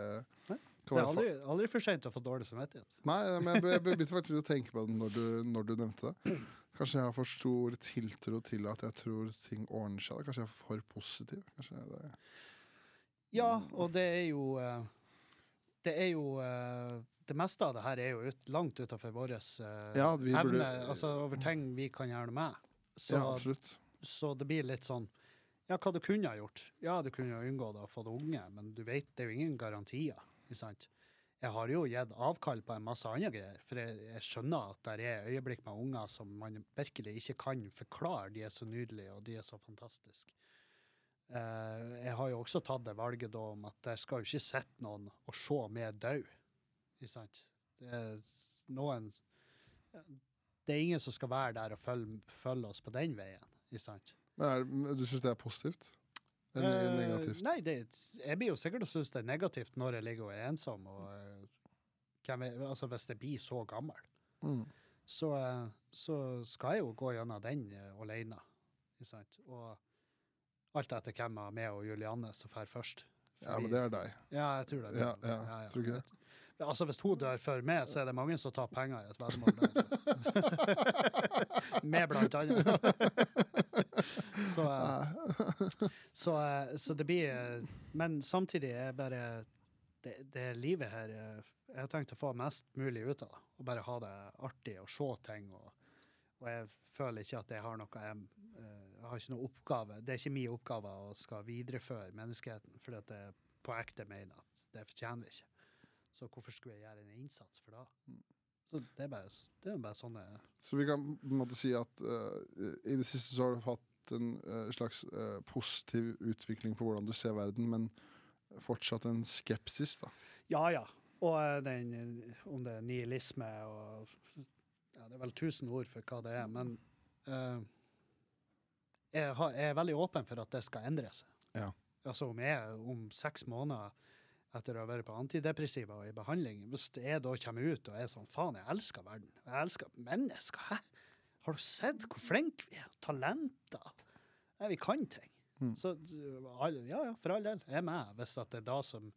Nei, kan Det er være fa- aldri, aldri for sent å få dårlig samvittighet. Nei, men jeg be- jeg begynte faktisk å tenke på det når du, når du nevnte det. Kanskje jeg har for stor tiltro til at jeg tror ting ordner seg. da. Kanskje jeg er for positiv. Kanskje det Ja, og det er jo eh, Det er jo eh, Det meste av det her er jo ut, langt utafor vår uh, Ja, evne, burde altså over ting vi kan gjøre noe med. Så, Ja, absolutt. så det blir litt sånn Ja, hva du kunne ha gjort? Ja, du kunne ha unngått å få det unge, men du vet, det er jo ingen garantier. ikke sant? Jeg har jo gitt avkall på en masse andre greier, for jeg, jeg skjønner at det er øyeblikk med unger som man virkelig ikke kan forklare. De er så nydelige, og de er så fantastiske. Uh, jeg har jo også tatt det valget da om at det skal jo ikke sitte noen og se meg dø. Ikke sant? Det er noen Det er ingen som skal være der og følge, følge oss på den veien. Ikke sant? Men er, du syns det er positivt? Eller Eh, negativt? nei, det, jeg blir jo sikkert og synes det er negativt når jeg ligger og er ensom. Og, eh, hvem er, altså hvis jeg blir så gammel, Mm. så, eh, så skal jeg jo gå gjennom den alene. Ikke sant? Og alt etter hvem av med og Julianne som drar først. Ja, men det er deg. Ja, jeg tror det. Ja, ja, tror ikke det? Altså, Hvis hun dør før meg, så er det mange som tar penger i et veddemål. (laughs) Med blant annet. så, eh, så, eh, så det blir eh, Men samtidig er bare det, det livet her eh, Jeg har tenkt å få mest mulig ut av det. Og bare ha det artig og se ting. Og, og jeg føler ikke at jeg har noe jeg, eh, jeg har ikke noe oppgave. Det er ikke min oppgave å skal videreføre menneskeheten, fordi at jeg på ekte mener at det fortjener vi ikke. Så hvorfor skulle jeg gjøre en innsats for det? Så det er bare, det er bare sånne Så vi kan på en måte si at uh, i det siste så har du hatt en uh, slags uh, positiv utvikling på hvordan du ser verden, men fortsatt en skepsis, da. Ja, ja. Og den, om det er nihilisme og ja, Det er vel tusen ord for hva det er, men jeg, har, jeg er veldig åpen for at det skal endre seg. Ja. Altså om jeg om seks måneder etter å ha vært på antidepressiva og i behandling, hvis jeg da kommer ut og er sånn faen, jeg elsker verden, jeg elsker mennesker, hæ? Har du sett hvor flinke vi er? Talenter? Ja, vi kan ting. Mm. Så ja, ja, for all del. Jeg er med hvis det er da som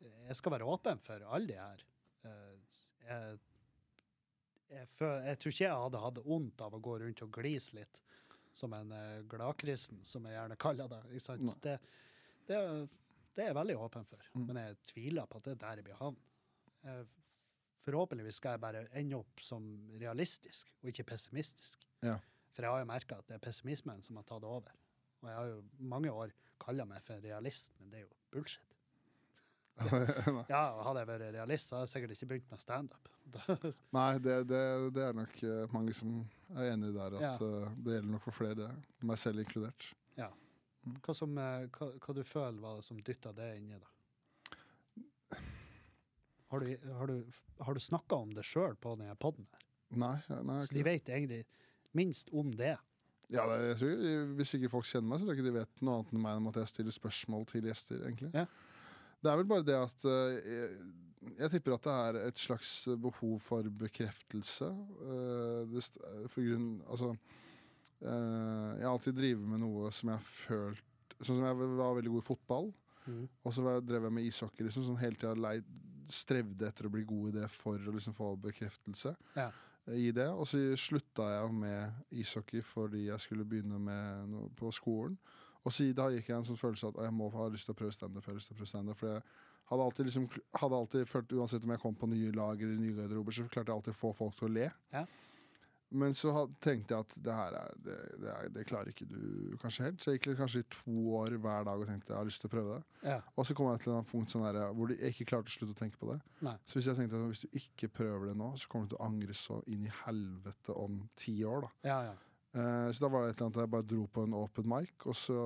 jeg skal være åpen for alle de her. Eh, Jeg, jeg, føl- jeg tror ikke jeg hadde hatt vondt av å gå rundt og glise litt, som en uh, gladkristen, som jeg gjerne kaller det. Ikke sant? Det, det, det er jeg veldig åpen for, Mm. men jeg tviler på at det er der jeg blir havn. Forhåpentligvis skal jeg bare ende opp som realistisk, og ikke pessimistisk. Ja. For jeg har jo merka at det er pessimismen som har tatt over. Og jeg har jo mange år kalla meg for realist, men det er jo bullshit. (laughs) Ja, Hadde jeg vært realist, så hadde jeg sikkert ikke begynt med standup. (laughs) Nei det, det, det er nok eh, mange som er enig der at Ja. eh, det gjelder nok for flere. Meg selv inkludert. Hva, som, eh, hva, hva du føler var det som dytta det inni, da? Har du, har du, har du snakka om det sjøl på denne poden her? Nei, nei Så de vet egentlig minst om det. Ja, det, jeg tror, Hvis ikke folk kjenner meg, så tror jeg ikke de vet noe annet enn meg om at jeg stiller spørsmål til gjester. egentlig. Ja. Det er vel bare det at eh, jeg, jeg tipper at det er et slags behov for bekreftelse. Uh, det, for grunn, altså, jeg har alltid drevet med noe som jeg har følt Sånn som jeg var veldig god i fotball, og så drev jeg med ishockey. liksom sånn Hele tida strevde etter å bli god i det for å liksom få bekreftelse Ja. i det. Og så slutta jeg med ishockey fordi jeg skulle begynne med noe på skolen. Og så da gikk jeg en sånn følelse at jeg må ha lyst til å prøve standup. jeg har lyst til å prøve stand-up, For jeg hadde alltid, liksom, hadde alltid følt, uansett om jeg kom på nye lag eller nye garderober, så klarte jeg alltid å få folk til å le. Ja. Men så tenkte jeg at det her er, det, det, er, det klarer ikke du kanskje helt. Så jeg gikk kanskje i to år hver dag og tenkte jeg har lyst til å prøve det. Ja. Og så kom jeg til et punkt sånn der, hvor jeg ikke klarte å slutte å tenke på det. Nei. Så hvis jeg tenkte at hvis du ikke prøver det nå, så kommer du til å angre så inn i helvete om ti år. da. Ja, ja. Eh, så da var det et eller annet jeg bare dro på en open mic, og så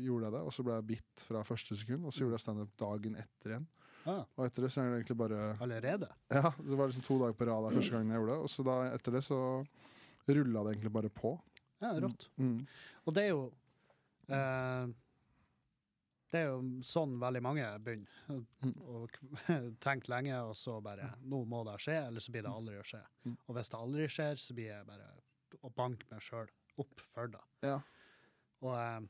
gjorde jeg det. Og så ble jeg bitt fra første sekund, og så gjorde jeg standup dagen etter igjen. Ah, Og etter det så er det egentlig bare allerede? Ja, det var liksom to dager på rad første gangen jeg gjorde det. Og så da etter det så rulla det egentlig bare på. Ja, rått. Mm. Og det er jo eh, Det er jo sånn veldig mange begynner. Mm. Og (laughs) tenkt lenge, og så bare Nå må det skje, eller så blir det aldri å skje. Mm. Og hvis det aldri skjer, så blir jeg bare å banke meg sjøl opp for det. Ja. Og, eh,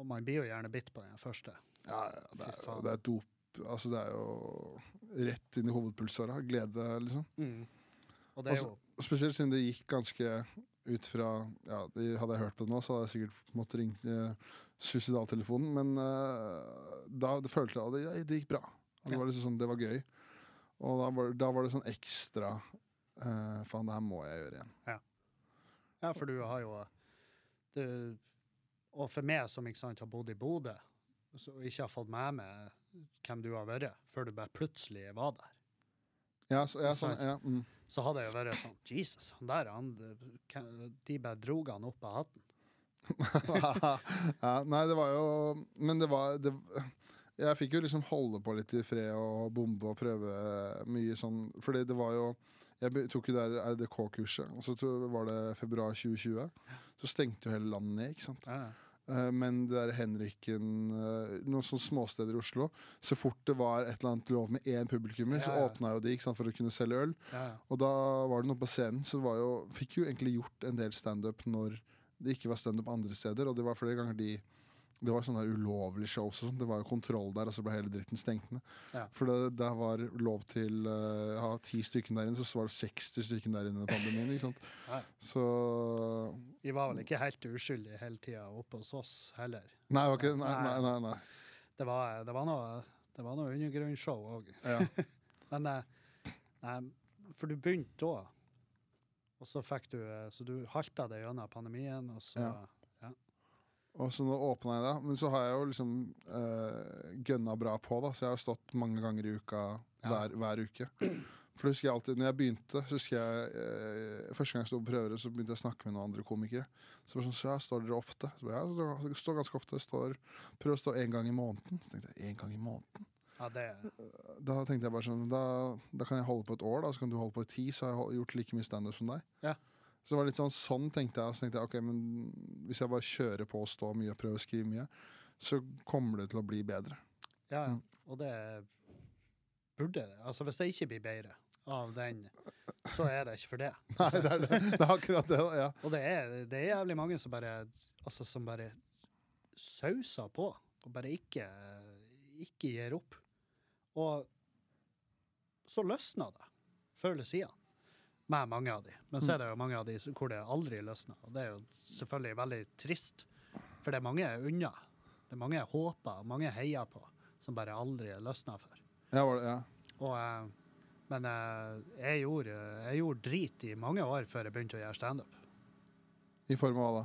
og man blir jo gjerne bitt på den første. Ja, ja, det er, Fy faen. det er dop. Altså, det er jo rett inn i hovedpulsåra. Glede, liksom. Og det er Altså- jo Og Spesielt siden det gikk ganske ut fra ja, det, Hadde jeg hørt på det nå, så hadde jeg sikkert måttet ringe eh, suicidaltelefonen. Men eh, da det følte jeg at det, ja, det gikk bra. Det, Ja. var liksom sånn, det var gøy. Og da var, da var det sånn ekstra eh, Faen, det her må jeg gjøre igjen. Ja, for du har jo du, Og for meg som ikke sant, har bodd i Bodø, og ikke har fått med meg hvem du har vært, før du bare plutselig var der, Ja, så, ja, sånn, ja, mm. så hadde jeg jo vært sånn Jesus, han der, han, de bare drog han opp av hatten. (laughs) ja, nei, det var jo Men det var det, Jeg fikk jo liksom holde på litt i fred og bombe og prøve mye sånn Fordi det var jo Jeg tok jo der RDK-kurset, og så var det februar 2020. Så stengte jo hele landet ned, ikke sant. Ja, Men det der Henriken eh, Noen sånne småsteder i Oslo Så fort det var et eller annet lov med én publikummer, så Ja, så åpna jo de ikke sant, for å kunne selge øl. ja, ja. Og da var det noe på scenen, så jo, fikk jo egentlig gjort en del standup når det ikke var standup andre steder. Og det var flere ganger de Det var sånne ulovlige shows og sånt. Det var jo kontroll der, og så ble hele dritten stengt ned. Ja. For det, det, var lov til å ha ti stykker der inne, så var det 60 stykker der inne under pandemien. ikke sant? Ja. Så Vi var vel ikke helt uskyldige hele tida oppe hos oss heller. Nei, okay, nei, nei, nei, nei. Det var, det var noe, det var noe undergrunnsshow òg. Ja. (laughs) Men eh, nei, for du begynte da, og så fikk du eh, Så du halta det gjennom pandemien, og så Ja. Og så nå åpna jeg det. Men så har jeg jo liksom uh, gønna bra på, da. Så jeg har stått mange ganger i uka hver, hver uke. For husker jeg alltid, når jeg begynte, så husker jeg eh, Første gang jeg sto på prøver, så begynte jeg å snakke med noen andre komikere. Så bare sånn, så jeg står dere ofte? Så ja, jeg står, står ganske ofte. Står, prøver å stå én gang i måneden. Så tenkte jeg, én gang i måneden? Ja, det Da tenkte jeg bare sånn, da, da kan jeg holde på et år, da, så kan du holde på i ti, så har jeg gjort like mye standup som deg. Ja. Så det var litt sånn, sånn tenkte jeg. Så tenkte jeg, ok, men hvis jeg bare kjører på og står mye og prøver å skrive mye, så kommer det til å bli bedre. Ja, Mm. og det burde det. Altså, hvis det ikke blir bedre av den, så er det ikke for det. (laughs) Nei, det er, det, det er akkurat det. Ja. Og det er, det er jævlig mange som bare, altså, som bare sauser på, og bare ikke, ikke gir opp. Og så løsner det, før eller siden, med mange av de. Men så er det jo mange av de hvor det aldri løsner, og det er jo selvfølgelig veldig trist. For det er mange unna. Det er mange jeg håper, mange jeg heier på, som bare aldri løsner for. Ja, var det, ja. Og, eh, men eh, jeg, gjorde, jeg gjorde drit i mange år før jeg begynte å gjøre standup. I form av hva da?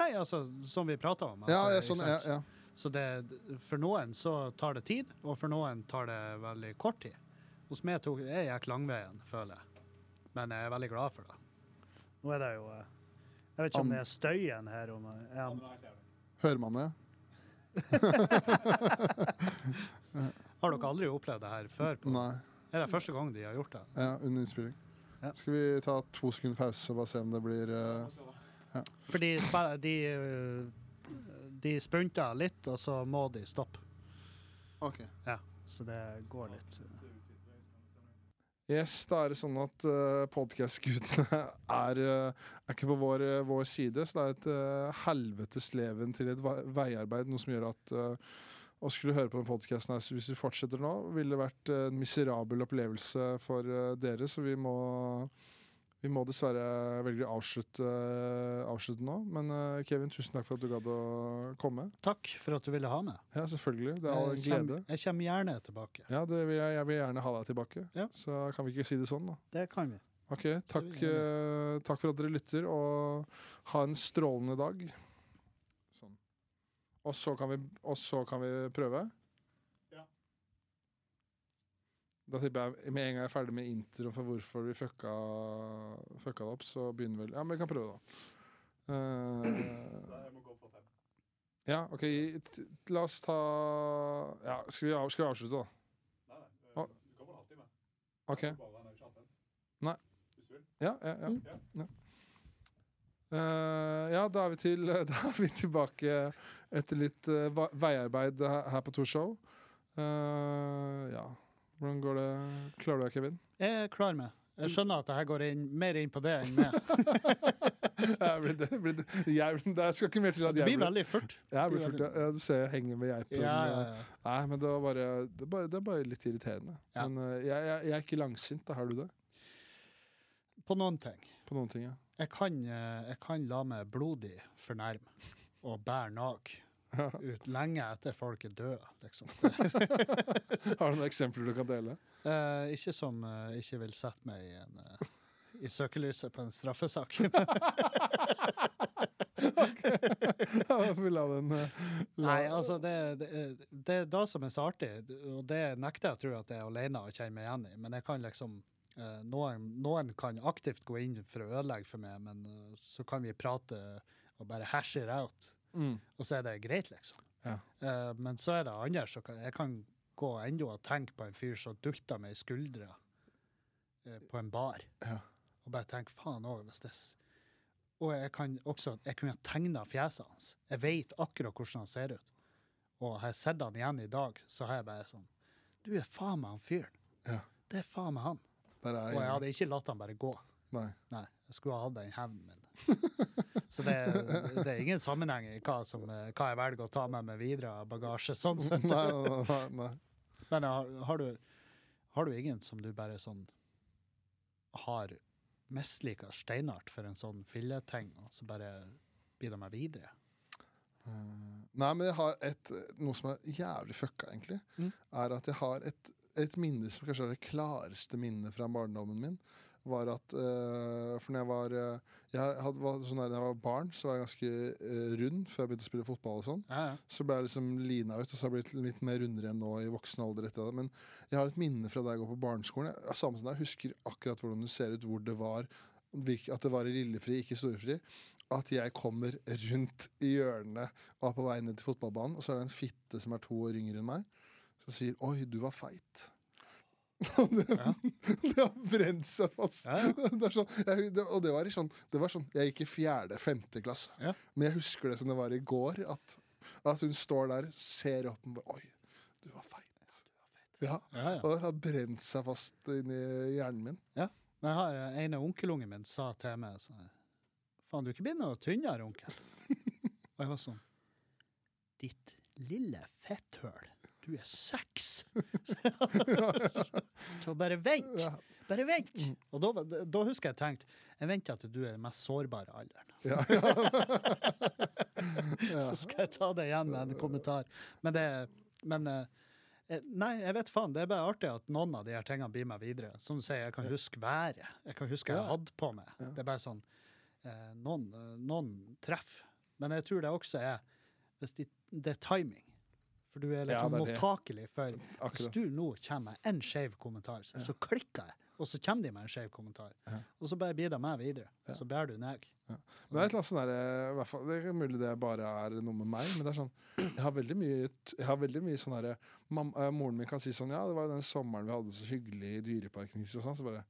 Nei, altså, som vi prata om. Ja, eh, ja, sånn, ja, ja. Så det, for noen så tar det tid, og for noen tar det veldig kort tid. Hos meg tok, jeg gikk langveien, føler jeg. Men jeg er veldig glad for det. Nå er det jo eh, Jeg vet ikke om det er støyen her. Om, er Hører man det? (laughs) har dere aldri opplevd det her før? På? Nei. Er det første gang de har gjort det? Ja, under innspilling. Ja. Skal vi ta to sekunder pause og bare se om det blir eh, For de, de, eh, de spunter litt, og så må de stoppe. OK. Ja, så det går litt. Yes, da er det sånn at uh, podkast-gudene (laughs) er, uh, er ikke på vår, uh, vår side. Så det er et uh, helvetes leven til et vei- veiarbeid, noe som gjør at uh, å skulle høre på den podkasten her hvis vi fortsetter nå, ville vært en miserabel opplevelse for dere. Så vi må, vi må dessverre velge å avslutte, avslutte nå. Men uh, Kevin, tusen takk for at du gadd å komme. Takk for at du ville ha meg. Ja, selvfølgelig. Det er all en glede. Jeg kommer gjerne tilbake. Ja, det vil jeg, jeg vil gjerne ha deg tilbake. Ja. Så kan vi ikke si det sånn, da. Det kan vi. Ok, takk, eh, takk for at dere lytter, og ha en strålende dag. Sånn. Og så kan vi, og så kan vi prøve. Ja. Da tipper jeg med en gang jeg er ferdig med introen for hvorfor vi fucka, fucka det opp, så begynner vel Ja, men vi kan prøve, da. Nei, Jeg må gå for fem. ja, OK, la oss ta Ja, skal vi, av, skal vi avslutte, da? Nei, nei. Du Du kommer en halvtime. OK. Nei. Hvis du vil. Ja, ja, ja. Mm. ja. Uh, ja, da er, vi til, (laughs) da er vi tilbake etter litt uh, veiarbeid her, her på Torshov. Uh, ja. Hvordan går det? Klarer du deg, Kevin? Jeg klarer meg. Jeg skjønner at jeg går inn, mer inn på det enn meg. (laughs) jeg det, det, det skal ikke mer til at jeg blir blir veldig furt. jeg blir furt, ja, Du ser jeg henger med geipen. Ja, ja. Nei, men det, var bare, det, er bare, det er bare litt irriterende. Men eh, jeg, jeg, jeg er ikke langsint. Da har du det? På noen ting. På noen ting, ja. Jeg kan, eh, jeg kan la meg blodig fornærme og bære nag ut lenge etter folk er døde, liksom. (laughs) Har du noen eksempler du kan dele? Eh, ikke som eh, ikke vil sette meg i, en, eh, i søkelyset på en straffesak. (laughs) Vi la den Nei, altså, det, det, det er det som er så artig, og det nekter jeg å tro at jeg er alene og kjenner meg igjen i, men jeg kan liksom noen, noen kan aktivt gå inn for å ødelegge for meg, men så kan vi prate og bare hash it out, Mm. og så er det greit, liksom. Ja. Uh, men så er det andre, som kan, jeg kan gå enda og tenke på en fyr som dulter meg i skuldra uh, på en bar, Ja. og bare tenke faen òg, hvis det Og jeg kan også jeg kunne tegna fjeset hans. Jeg vet akkurat hvordan han ser ut. Og har jeg sett han igjen i dag, så har jeg bare sånn Du er faen meg han fyren. Ja. Det er faen meg han. Er Og jeg. hadde ikke latt han bare gå. Nei. Nei, jeg skulle ha hatt den hevnen min. Så det, det er ingen sammenheng i hva, som, eh, hva jeg velger å ta med meg videre av bagasje. sånn sett. Nei, nei, nei. Men har, har, du, har du ingen som du bare sånn har mislika steinart for en sånn filleting, og så bare blir de med videre? Eh, Nei, men jeg har et, noe som er jævlig fucka, egentlig. Mm. Er at jeg har et, et minne som kanskje er det klareste minnet fra barndommen min. Var at uh, For når jeg var eh, Jeg hadde, var sånn der, når jeg var barn, så var jeg ganske uh, rund før jeg begynte å spille fotball. og sånn Ja, ja. Så ble jeg liksom lina ut, og så har jeg blitt litt mer rundere enn nå i voksen alder. etter det. Men jeg har et minne fra da jeg går på barneskolen. Jeg, samme som deg, husker akkurat hvordan du ser ut, hvor det var. At det var i Lillefri, ikke Storefri. At jeg kommer rundt i hjørnet og er på vei ned til fotballbanen, og så er det en fitte som er to år yngre enn meg, som sier 'oi, du var feit'. (laughs) Det, Ja. (laughs) det har brent seg fast. Ja, ja. (laughs) Det er sånn, jeg, det, og det var, i sånn, det var sånn Jeg gikk i fjerde-femte klasse. Ja. Men jeg husker det som det var i går. At, at hun står der, ser opp og bare Oi, du var feit. Ja, Ja, ja. Og det har brent seg fast inni hjernen min. Men jeg har en av onkelungen min sa til meg sånn Faen, du er ikke blitt noe tynnere, onkel. Og jeg var sånn Ditt lille fetthøl. Du er seks! (laughs) Så bare vent! Bare vent! Mm. Og da, da husker jeg tenkt Jeg venter til du er den mest sårbare alderen. ja, ja. (laughs) ja. Så skal jeg ta det igjen med en kommentar. Men det Men eh, Nei, jeg vet faen. Det er bare artig at noen av de her tingene blir med videre. Som du sier, jeg kan huske været. Jeg kan huske hva jeg hadde på meg. Det er bare sånn eh, noen, noen treffer. Men jeg tror det også er hvis de, det er timing. For du er Ja, liksom det er mottakelig for Hvis du nå kommer med en skeiv kommentar, så, så klikker jeg, og så kommer de med en skeiv kommentar. Ja. Og så bare blir de meg videre. Ja. Så bærer du ned. Men det er et eller annet sånn der, hvert fall, Det er mulig det bare er noe med meg, men det er sånn Jeg har veldig mye, jeg har veldig mye sånn herre mam- eh, Moren min kan si sånn Ja, det var jo den sommeren vi hadde så hyggelig i Dyreparken. og sånn, så bare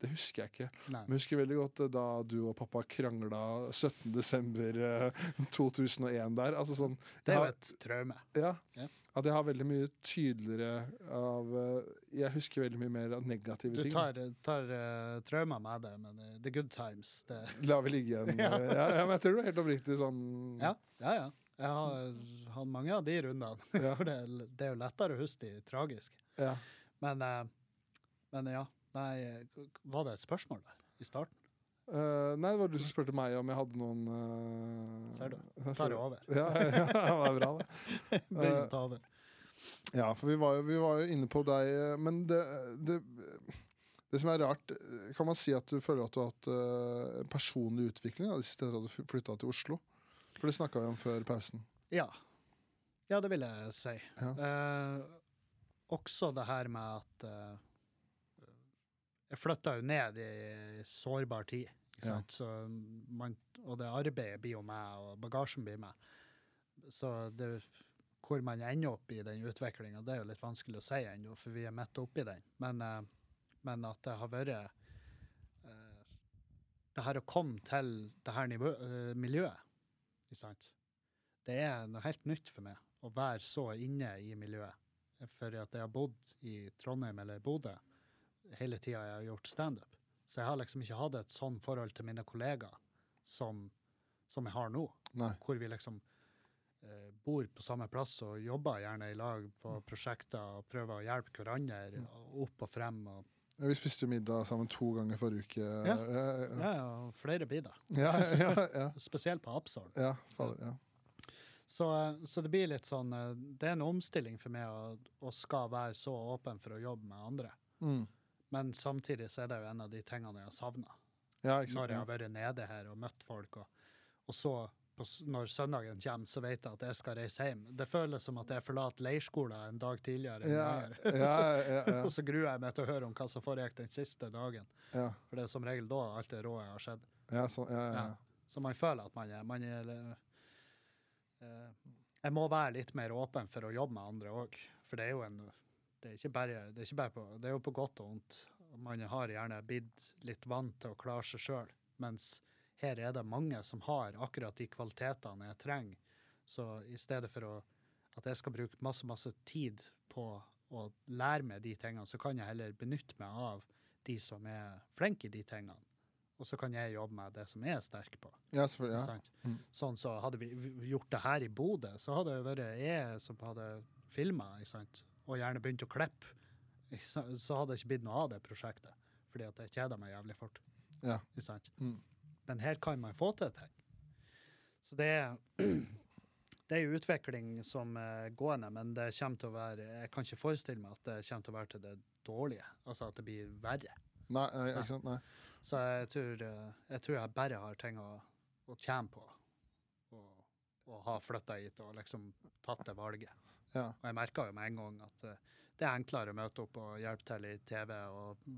Det husker jeg ikke. Nei. Men jeg husker veldig godt eh, da du og pappa krangla 17.12.2001 der. Altså sånn Det er jo et traume. Ja. Ja. At jeg har veldig mye tydeligere av eh, Jeg husker veldig mye mer av negative Du ting. tar, tar uh, trauma med det, men uh, the good times det, La vi ligge igjen. (laughs) Ja. ja. Men jeg tror det er helt oppriktig sånn Ja, ja. ja. Jeg har hatt mange av de rundene. (laughs) Ja. Det er jo lettere å huske de tragiske. ja. Men, uh, men ja. Nei, var det et spørsmål der i starten? Uh, nei, det var du som spurte meg om jeg hadde noen uh, Ser du? (laughs) Tar det over. (laughs) Ja, ja, det var bra, det. (laughs) Begynn Eh, å ta over. Ja, for vi var jo, vi var jo inne på deg, eh, men det, det det som er rart, eh, kan man si at du føler at du har hatt uh, personlig utvikling da, de siste etter at du flytta til Oslo? For det snakka vi om før pausen. Ja. ja, det vil jeg si. Ja. Uh, også det her med at eh, Jeg flytta jo ned i sårbar tid. Ja. Så man, og det arbeidet blir jo med, og bagasjen blir med. Så det, hvor man ender opp i den utviklinga, det er jo litt vanskelig å si ennå, for vi er midt oppi den. Men, eh, men at det har vært eh, Det her å komme til det her nivå, eh, miljøet, ikke sant? det er noe helt nytt for meg å være så inne i miljøet. For at jeg har bodd i Trondheim eller Bodø hele tida jeg har gjort standup. Så jeg har liksom ikke hatt et sånn forhold til mine kollegaer som, som jeg har nå. Nei. Hvor vi liksom eh, bor på samme plass og jobber gjerne i lag på prosjekter og prøver å hjelpe hverandre opp og frem. Og, Ja, Vi spiste jo middag sammen to ganger forrige uke. Ja. ja, ja, og flere blir ja, ja, ja, (laughs) Spesielt på Absal. ja, fader, ja. Så, eh, så det blir litt sånn eh, Det er en omstilling for meg å, å skal være så åpen for å jobbe med andre. Mm. Men samtidig så er det jo en av de tingene jeg har savna. ja? Når jeg har vært nede her og møtt folk, og, og så på, når søndagen kommer, så vet jeg at jeg skal reise hjem. Det føles som at jeg forlater leirskolen en dag tidligere. Ja, ja, ja, ja, (laughs) og så gruer jeg meg til å høre om hva som foregikk den siste dagen. ja, For det er som regel da alt det råe har skjedd. ja, ja, ja, ja. Ja. Så man føler at man er, man er eh, Jeg må være litt mer åpen for å jobbe med andre òg. For det er jo en det er ikke bare, det er ikke bare på, det er jo på godt og vondt. Man har gjerne blitt litt vant til å klare seg sjøl, mens her er det mange som har akkurat de kvalitetene jeg trenger. Så i stedet for å, at jeg skal bruke masse, masse tid på å lære meg de tingene, så kan jeg heller benytte meg av de som er flinke i de tingene. Og så kan jeg jobbe med det som jeg er sterk på. ja. Ja. Mm. Sånn så Hadde vi gjort det her i Bodø, så hadde det vært jeg som hadde filma, og gjerne begynte å klippe. så. Så hadde det ikke blitt noe av det prosjektet, fordi at jeg kjeder meg jævlig fort. Ja. Ikke sant? Mm. Men her kan man få til ting. Så det er (clears throat) det er utvikling som er gående, men det kommer til å være Jeg kan ikke forestille meg at det kommer til å være til det dårlige. Altså at det blir verre. Nei, nei, ikke sant? Nei. Så jeg tror, eh, jeg tror jeg bare har ting å, å tjene på. Og, og ha flytta hit og liksom tatt det valget. Ja. Og jeg merka jo med en gang at eh, det er enklere å møte opp og hjelpe til i TV og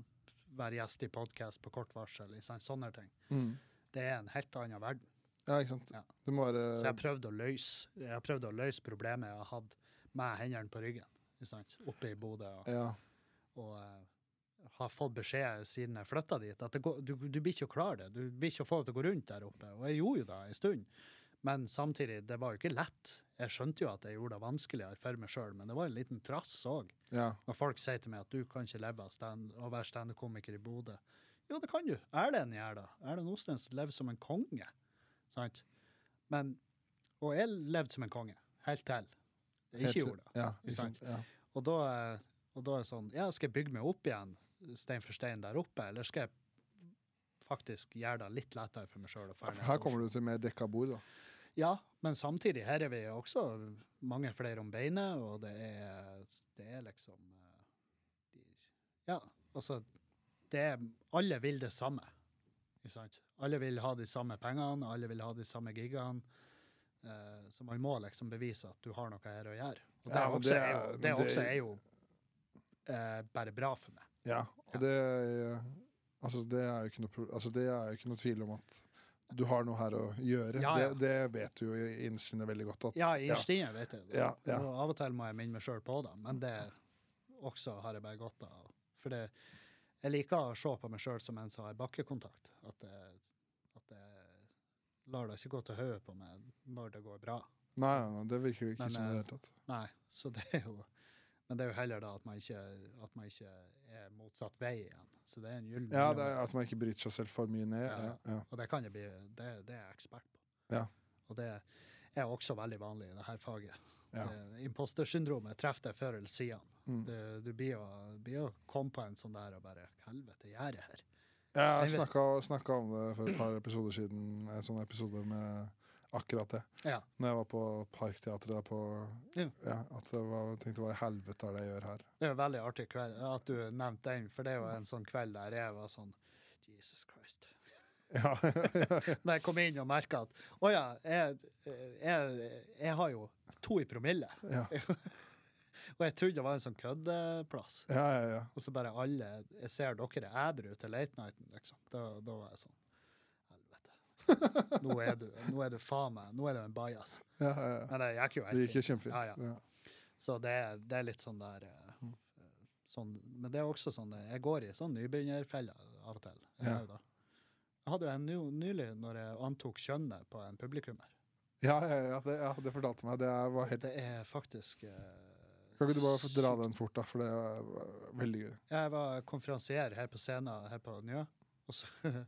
være gjest i podkast på kort varsel. Sånne ting. Mm. Det er en helt annen verden. ja, ikke sant. Ja. Du må Så jeg prøvde å løse, jeg prøvde å løse problemet jeg hatt med hendene på ryggen. sant? Oppe i Bodø. Og, Ja. og uh, har fått beskjed siden jeg flytta dit, at det går, du, du blir ikke å klare det. Du blir ikke å få det til å gå rundt der oppe. Og jeg gjorde jo det en stund. Men samtidig, det var jo ikke lett. Jeg skjønte jo at jeg gjorde det vanskeligere for meg sjøl, men det var en liten trass òg. ja. Når folk sier til meg at du kan ikke leve av stand, å være standup-komiker i Bodø. Jo, det kan du. Erlend gjør det. Erlend Ostens lever som en konge. Sant? Men, og jeg levde som en konge, helt til jeg ikke gjorde det. Ja, sant. Ja. Og da, er- og da er det sånn, ja, skal jeg bygge meg opp igjen, stein for stein der oppe, eller skal jeg faktisk gjøre det litt lettere for meg sjøl? Her kommer du til mer dekka bord, da. Ja, men samtidig, her er vi også mange flere om beinet, og det er, det er liksom eh, de, Ja, altså det er, Alle vil det samme. Ikke sant? Alle vil ha de samme pengene, alle vil ha de samme gigene. Eh, så man må liksom bevise at du har noe her å gjøre. Og det, Ja, og også, det er jo, det også er jo eh, bare bra for meg. Ja, og det eh, Altså, det er jo ikke noe, altså, er ikke noe tvil om at du har noe her å gjøre. Ja, ja. Det, det vet du jo i inne veldig godt. At, Ja, innerst inne vet jeg det. Og av og til må jeg minne meg sjøl på det, men det også har jeg bare godt av. For det, jeg liker å se på meg sjøl som en som har bakkekontakt. At det, at jeg lar det ikke gå til hodet på meg når det går bra. Nei, nei, det virker ikke Men, som i det eh, hele tatt. Nei, så det er jo Men det er jo heller da at man ikke, at man ikke er motsatt vei igjen. Så det er en gyllen Ja, det er at man ikke bryter seg selv for mye ned. Ja. Ja. Og det kan jeg bli Det, det er jeg ekspert på. Ja. Og det er også veldig vanlig i dette faget. Ja. Det- Impostersyndromet treffer deg før eller siden. Mm. Du, du blir jo, blir jo kom på en sånn der og bare Helvete, gjør jeg her? Ja, Jeg snakka om det for et par episoder siden, en sånn episode med akkurat det. Ja. Når jeg var på Parkteatret. der På, Ja. ja, at jeg var, tenkte hva i helvete er det jeg gjør her? Det er en veldig artig kveld, at du nevnte den, for det er jo en sånn kveld der jeg var sånn Jesus Christ. (laughs) Ja, (laughs) Når jeg kom inn og merka at Å ja, jeg, jeg, jeg har jo to i promille. ja, (laughs) Og jeg trodde det var en sånn køddeplass. ja, ja, ja. Og så bare alle Jeg ser dere er edru til late nighten, liksom. Da, da var jeg sånn. Nå er du, nå er du faen meg Nå er du en bajas. ja, ja, ja. Men det gikk jo Det helt gikk fint. kjempefint. Ja, ja. Ja. Så det, er- det er litt sånn der eh, sånn, Men det er også sånn Jeg går i sånn nybegynnerfelle av og til. Jeg, Ja. gjør jo det. jeg hadde jo en ny- nylig når jeg antok kjønnet på en publikummer. Ja, ja, ja, det, ja, det fortalte meg. Det var helt Det er faktisk eh, Kan ikke du bare få dra den fort, da? For det er veldig gøy. Jeg var konferansier her på scenen her på Njø, og så, (laughs)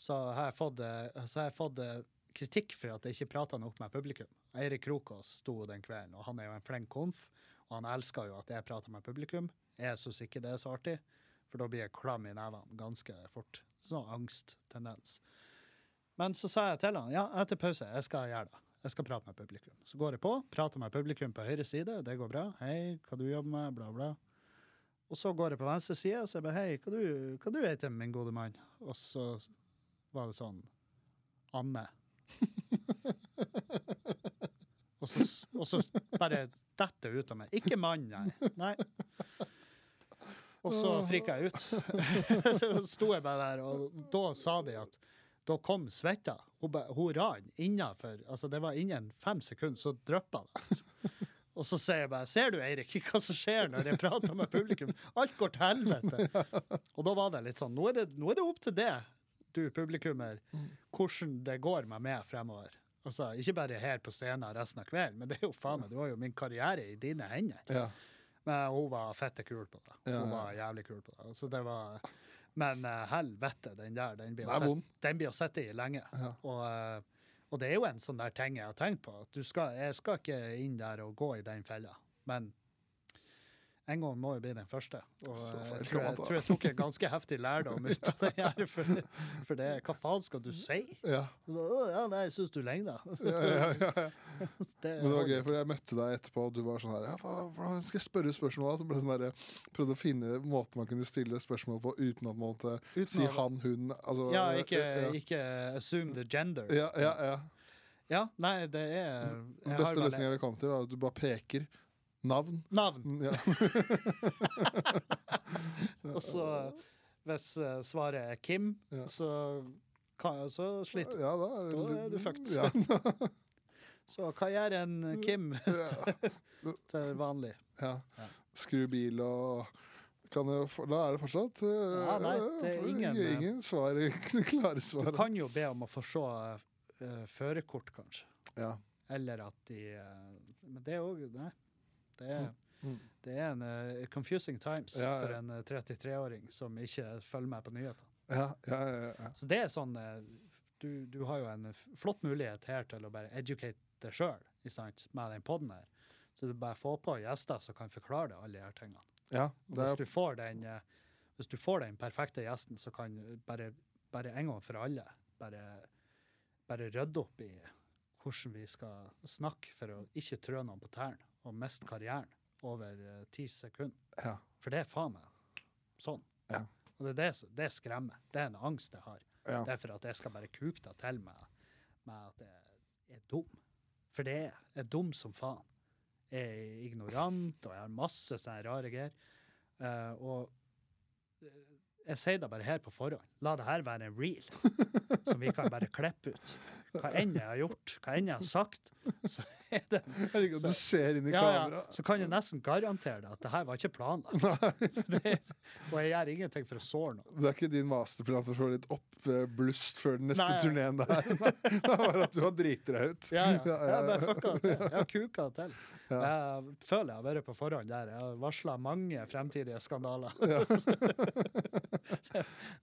så har jeg fått, eh, har jeg fått eh, kritikk for at jeg ikke prata nok med publikum. Eirik Krokås sto den kvelden, og han er jo en flink konf, og han elsker jo at jeg prater med publikum. Jeg syns ikke det er så artig, for da blir jeg klam i nevene ganske fort. Sånn angsttendens. Men så sa jeg til han ja, etter pause, jeg skal gjøre det. Jeg skal prate med publikum. Så går jeg på, prater med publikum på høyre side, det går bra. Hei, hva du jobber med, bla, bla. Og så går jeg på venstre side og bare Hei, hva du, hva du heter min gode mann? Og så var det sånn Anne. og, så, og så bare detter det ut av meg. Ikke mann, nei. nei. Og så frika jeg ut. (laughs) så sto jeg bare der, og da sa de at da kom svetta. Hun, hun rann innafor Altså, det var innen fem sekunder, så dryppa det. Og så sier jeg bare Ser du, Eirik, hva som skjer når jeg prater med publikum? Alt går til helvete. (laughs) Og da var det litt sånn Nå er det, nå er det opp til det, du publikummer, hvordan det går meg med fremover. Altså, Ikke bare her på scenen resten av kvelden, men det er jo faen meg, det var jo min karriere i dine hender. Ja. Men hun var fette kul på det. Hun ja. var jævlig kul på det. Så det var Men uh, helvete, den der, den blir sette- den blir å sitte i lenge. Ja. Og, uh, og det er jo en sånn der ting jeg har tenkt på. At du skal, jeg skal ikke inn der og gå i den fella. Men en gang må jo bli den første. Og Så eh, jeg tror jeg, tror jeg tok en ganske heftig lærdom ut av det her. For, for det, hva faen skal du si? Ja. Ja, nei, jeg syns du legner. Ja, ja, ja, ja. (laughs) Det, Men det var gøy, for jeg møtte deg etterpå, og du var sånn her ja, Hvordan skal jeg spørre spørsmål? da?» Så ble sånn jeg prøvde å finne måten man kunne stille spørsmål på uten å måte, Uten si han, hun altså, Ja, ikke, ja. ikke assume the gender. Ja, ja, ja. Ja, nei, det er Den beste løsningen jeg kom til, var at du bare peker navn. Navn. Ja. (laughs) (laughs) Og så, hvis eh, svaret er Kim, Ja. så, kan, så sliter du. ja, da er, Da er du fucked. Ja, (laughs) Så hva gjør en Kim til vanlig? ja. Skru bil og kan jeg, Da er det fortsatt eh, Ja, nei, det er ingen, eh, ingen svar, klare Du kan jo be om å få se eh, førerkort, kanskje. Ja. Eller at de Men det òg Nei. Det er, Mm. det er en uh, confusing times Ja, for en uh, 33-åring som ikke følger med på nyhetene. Ja, ja, ja, ja. Så det er sånn uh, du, du har jo en flott mulighet her til å bare educate deg sjøl med den poden her. Så du bare får på gjester som kan forklare deg alle de her tingene. ja det hvis er, du får den eh, hvis du får den perfekte gjesten, så kan bare, bare en gang for alle bare, bare rydde opp i hvordan vi skal snakke for å ikke trø noen på tærne og miste karrieren over eh, ti sekunder. ja. For det er faen meg sånn. Ja. Og det, er det, det skremmer. Det er en angst jeg har. Ja. Det er for at jeg skal bare kuke det til meg med at jeg er dum. For det er. Jeg er dum som faen. Jeg er ignorant, og jeg har masse sånne rare greier. Uh, og eh, jeg sier det bare her på forhånd. La det her være en reel (laughs) som vi kan bare klippe ut. Hva enn jeg har gjort, hva enn jeg har sagt, så er det liker du ser inn i ja, ja, kamera. så kan jeg nesten garantere deg at det her var ikke planlagt. (laughs) (laughs) Det, og jeg gjør ingenting for å såre noen. Det er ikke din masterplan for å få litt oppblust før den neste Nei, turneen der. (laughs) Det er bare at du har driti deg ut. Ja, ja. Ja, Jeg bare fucka det til. Jeg har kuka det til. Ja. Jeg føler jeg har vært på forhånd der. Jeg har varsla mange fremtidige skandaler. (laughs)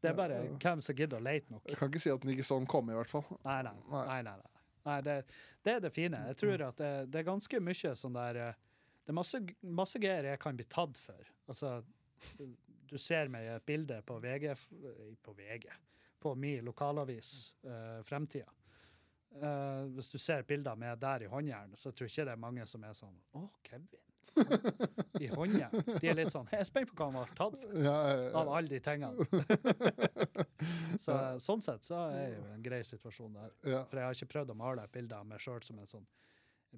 det er bare hvem som gidder å leite nok. Jeg kan ikke si at den ikke sånn kom, i hvert fall. Nei, nei. Nei. nei, nei, nei. det, det er det fine. Jeg tror at det, det er ganske mye sånn der eh, Det er masse, masse greier jeg kan bli tatt for. Altså, du ser meg i et bilde på VG På VG På min lokalavis uh, Fremtida. Eh, hvis du ser bilder med der i håndjern, så tror jeg ikke det er mange som er sånn Å, Kevin. I håndjern. De er litt sånn Jeg er spent på hva han var tatt for. Ja, ja, Av alle de tingene. (laughs) så, sånn sett så er det jo en grei situasjon der. ja. For jeg har ikke prøvd å male et bilde av meg sjøl som en sånn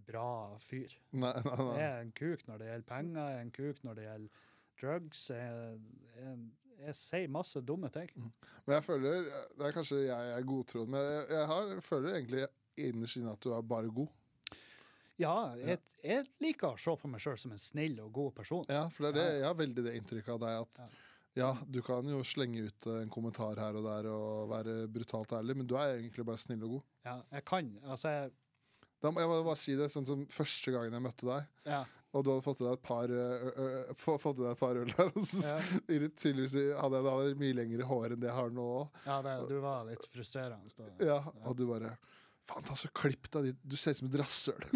bra fyr. Nei, nei, Jeg er en kuk når det gjelder penger, jeg er en kuk når det gjelder drugs. Jeg, jeg, jeg sier masse dumme ting. Men jeg føler Det er kanskje jeg er godtrodd, men jeg, jeg, har, jeg føler egentlig innerst inne at du er bare god. Ja, jeg, jeg liker å se på meg sjøl som en snill og god person. Ja, for det er det, jeg har veldig det inntrykket av deg at Ja. ja, du kan jo slenge ut en kommentar her og der og være brutalt ærlig, men du er egentlig bare snill og god. Ja, jeg kan. Altså, jeg, Da jeg må bare si det sånn som første gangen jeg møtte deg, ja, og du hadde fått i deg et par, ø, ø, få- fått i deg et par øl der, og så ja, (laughs) tydeligvis hadde jeg da mye lengre hår enn det jeg har nå. ja det, du var litt frustrerende. da. Ja, og du bare Faen, ta så klipp deg dit. Du ser ut som et rasshøl. (laughs)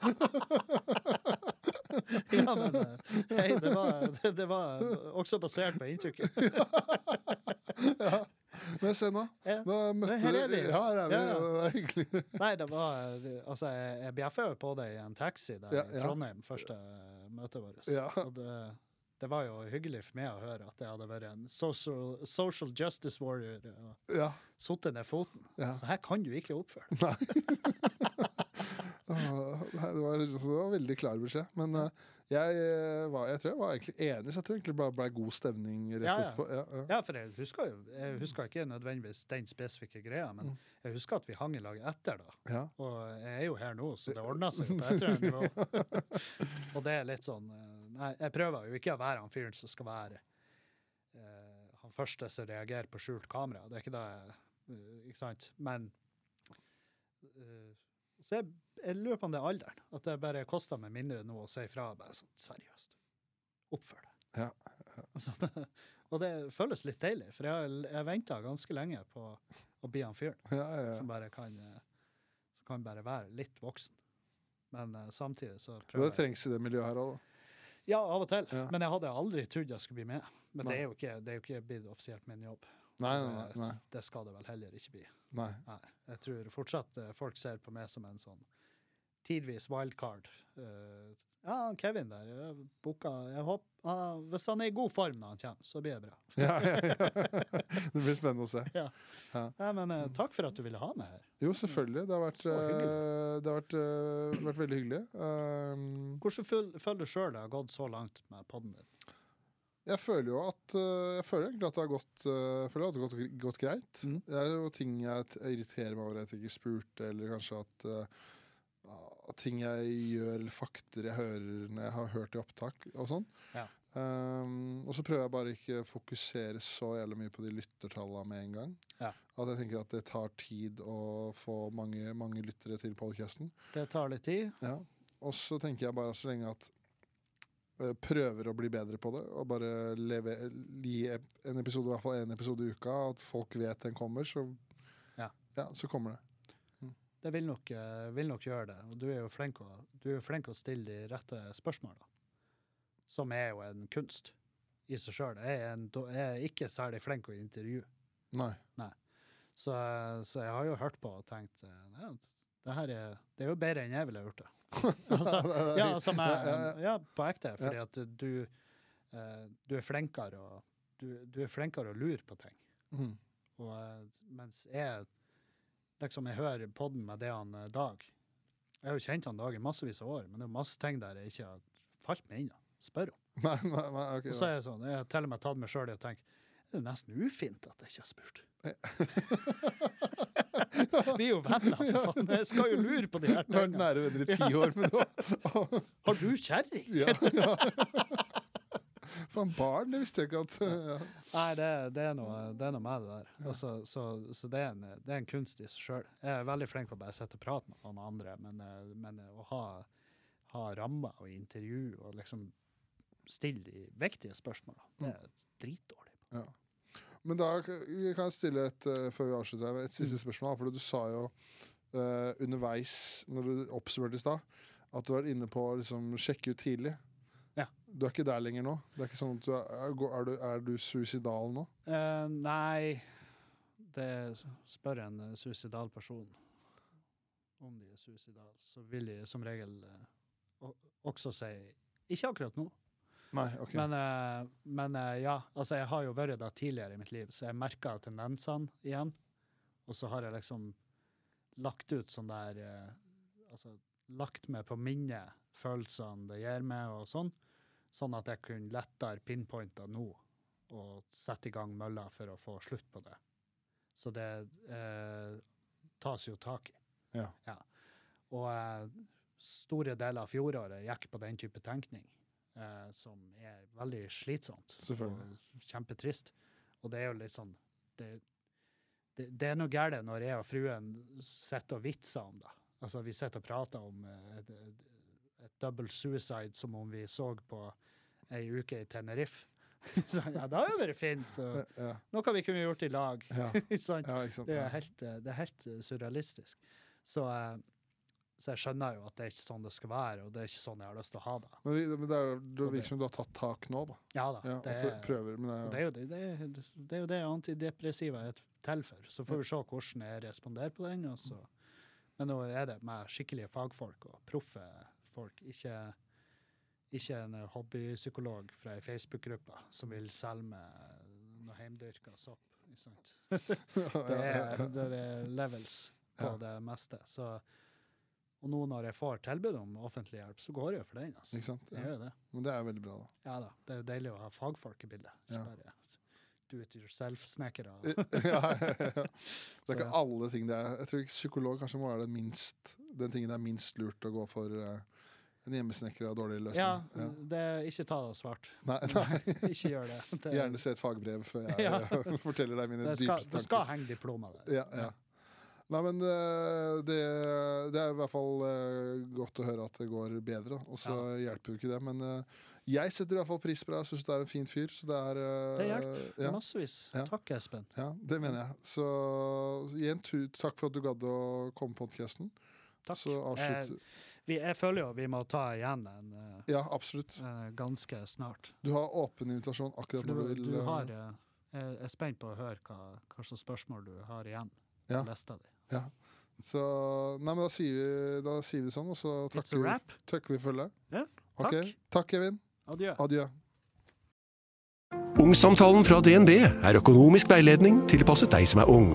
(laughs) Ja, men eh, hei, det var, det, det var også basert på inntrykket. ja. Men se nå. Da møtte her er vi. Ja, her er vi. Ja, ja. Det hyggelig. (laughs) Nei, det var Altså, jeg, jeg bjeffa jo på deg i en taxi der Ja, i. Trondheim, første møtet vårt. Ja. Og det, det var jo hyggelig for meg å høre at jeg hadde vært en social, social justice warrior og Ja. sittet ned foten. Ja. Så her kan du ikke oppføre deg. (laughs) Det, var, det var veldig klar beskjed. Men eh, jeg, eh, var, jeg tror jeg var egentlig enig, så jeg tror egentlig det ble god stemning rett Ja, ja. etterpå. Ja, ja. For jeg husker jo Jeg husker ikke nødvendigvis den spesifikke greia, men Mm. jeg husker at vi hang i lag etter, da. Ja. Og jeg er jo her nå, så det ordna seg jo på et nivå. (laughs) og det er litt sånn eh, Nei, jeg prøver jo ikke å være han fyren som skal være Uh, han første som reagerer på skjult kamera. Det er ikke det uh, Ikke sant? Men uh, Så jeg, jeg er alderen. At det bare koster meg mindre nå å si fra. Bare sånn seriøst. Oppfør deg. (laughs) Ja, Så det- og det føles litt deilig, for jeg, jeg venta ganske lenge på å bli han fyren Ja, som bare kan, eh, som kan bare være litt voksen. Men eh, samtidig så prøver prøver det trengs i det miljøet her òg. Ja, av og til. Men jeg hadde aldri trodd jeg skulle bli med. Men det er, jo ikke, det er jo ikke blitt offisielt min jobb. Nei, nei, nei, nei, Det skal det vel heller ikke bli. nei. Nei. Jeg tror fortsatt eh, folk ser på meg som en sånn tidvis wildcard. Uh, ja, Kevin der, jeg booka jeg håper, ah, Hvis han er i god form når han kommer, så blir det bra. Ja, ja, ja. (laughs) Det blir spennende å se. Ja. men uh, Takk for at du ville ha meg her. Jo, selvfølgelig. Det har vært, Så eh, det har vært, uh, vært veldig hyggelig. Um, Hvordan føler du sjøl det har gått så langt med podden din? Jeg føler jo at Jeg føler egentlig at det har gått, føler at det har gått, gått greit. Mm. Det er jo ting jeg irriterer meg over at jeg ikke spurte, eller kanskje at ting jeg gjør, eller fakter jeg hører når jeg har hørt i opptak og sånn. Ja. Um, og så prøver jeg bare ikke å fokusere så jævlig mye på de lyttertallene med en gang. Ja. At jeg tenker at det tar tid å få mange, mange lyttere til podcasten. Det tar litt tid. Ja. Og så tenker jeg bare så lenge at eh, prøver å bli bedre på det, og bare leve, gi en episode, i hvert fall én episode i uka, at folk vet den kommer, så, Ja. så kommer det. Det vil nok, eh, vil nok gjøre det. Og du er jo flink å, du er jo flink å stille de rette spørsmålene. Som er jo en kunst i seg sjøl. Jeg, jeg er ikke særlig flink å intervjue. Nei. Så, eh, så jeg har jo hørt på og tenkt eh, ja, det her er, det er jo bedre enn jeg ville gjort det. (laughs) altså, ja, som er, Ja, på ekte. Fordi at du, eh, du er flinkere å du, du er flinkere å lure på ting. Mm. Og, mens jeg liksom jeg hører podden med det han eh, Dag Jeg har jo kjent han Dag i massevis av år, men det er masse ting der jeg ikke har falt meg inn. å Spør om. (laughs) Nei, nei, nei, okay, Og så er jeg sånn, jeg har til og med tatt meg sjøl i å tenke det er jo nesten ufint at jeg ikke har spurt. (laughs) Vi er jo venner, for faen. Jeg skal jo lure på de her Du har vært tingene. nære venner i ti år, men da Har du kjerring? Ja. ja. (laughs) Faen, barn, det visste jeg ikke at ja. (laughs) Nei, det, det, er noe, det er noe med det der. Altså, så så det, er en, det er en kunst i seg sjøl. Jeg er veldig flink på å bare sitte og prate med noen andre, men, eh, men å ha, ha rammer og intervju og liksom stille de viktige spørsmålene, det er dritdårlig. Ja. Men da kan jeg stille et, eh, før vi avslutter, et siste Mm. spørsmål. For du sa jo uh, underveis, når du oppsummerte i stad, at du vært inne på å liksom, sjekke ut tidlig. Du er ikke der lenger nå? Det er ikke sånn at du er, er, du, er du suicidal nå? Uh, nei, det spør en eh, suicidal person om de er suicidale, så vil de som regel uh, også si ikke akkurat nå. Nei, ok. Men, uh, men ja, altså jeg har jo vært der tidligere i mitt liv, så jeg merka tendensene igjen. Og så har jeg liksom lagt ut sånn der Altså lagt meg på minnet følelsene det gir meg, og sånn. Sånn at jeg kunne lettere pinpointe nå og sette i gang mølla for å få slutt på det. Så det eh, tas jo tak i. Ja. Og eh, store deler av fjoråret gikk på den type tenkning, eh, som er veldig slitsomt. Selvfølgelig. Kjempetrist. Og det er jo litt sånn Det, det, det er noe galt når jeg og fruen sitter og vitser om det. Altså, vi sitter og prater om eh, et, double suicide som om vi så på ei uke i Tenerife. (laughs) så, ja, det har jo vært fint. Så, ja, noe vi kunne gjort i lag. ja, (laughs) Ikke ja, sant. Det er helt, eh, det er helt eh, surrealistisk. Så, eh, så jeg skjønner jo at det er ikke sånn det skal være, og det er ikke sånn jeg har lyst til å ha det. Men, men det, er, det virker som du har tatt tak nå, da. Ja da. Det, er, prøver, det det, er, jo det, det, det det antidepressiva er til for. Så får vi se hvordan jeg responderer på den. Og så. Men nå er det med skikkelige fagfolk og proffe folk, ikke, ikke en hobbypsykolog fra ei Facebook-gruppe som vil selge meg noe heimdyrka sopp. Sant? (laughs) Det er, det er levels på det meste. Så, og nå når jeg får tilbud om offentlig hjelp, så går jeg for den. Altså. Ikke sant? Ja. det. Men det er veldig bra, da. Ja da. Det er jo deilig å ha fagfolk i bildet. Ikke Ja. bare do it yourself-snekkere. (laughs) ja, ja, ja. (laughs) Det er ikke alle ting det er. Jeg tror psykolog kanskje må være det minst, den tingen det er minst lurt å gå for eh, en hjemmesnekra og dårlig løsning. Ja, det er ikke ta det svart. Nei, (laughs) nei. ikke gjør det. (laughs) det Gjerne se et fagbrev før jeg (laughs) Ja. forteller deg mine det skal, dypeste det skal henge diplomer der. Ja, ja. Nei, men eh, det, det er i hvert fall eh, godt å høre at det går bedre. Og så hjelper jo ikke det. Men eh, jeg setter i hvert fall pris på deg. Jeg syns du er en fin fyr. Så det er eh, Det hjelper. Ja, Massevis. Ja. Takk, Espen. ja, det mener jeg. Så igjen, takk for at du gadd å komme på podkasten. Takk. Så avslutt Vi, jeg føler jo vi må ta igjen en eh, Ja, absolutt. En, ganske snart. Du har åpen invitasjon akkurat du, når du, vil. du eh, har eh, Jeg er spent på å høre hva, hva slags spørsmål du har igjen Ja. lista di. Så Nei, men da sier vi, da sier vi det sånn, og så takker, vi- takker vi følget. Ja, takk. takk. Takk, Kevin. Adjø. Adjø. Ungsamtalen fra DNB er økonomisk veiledning tilpasset deg som er ung.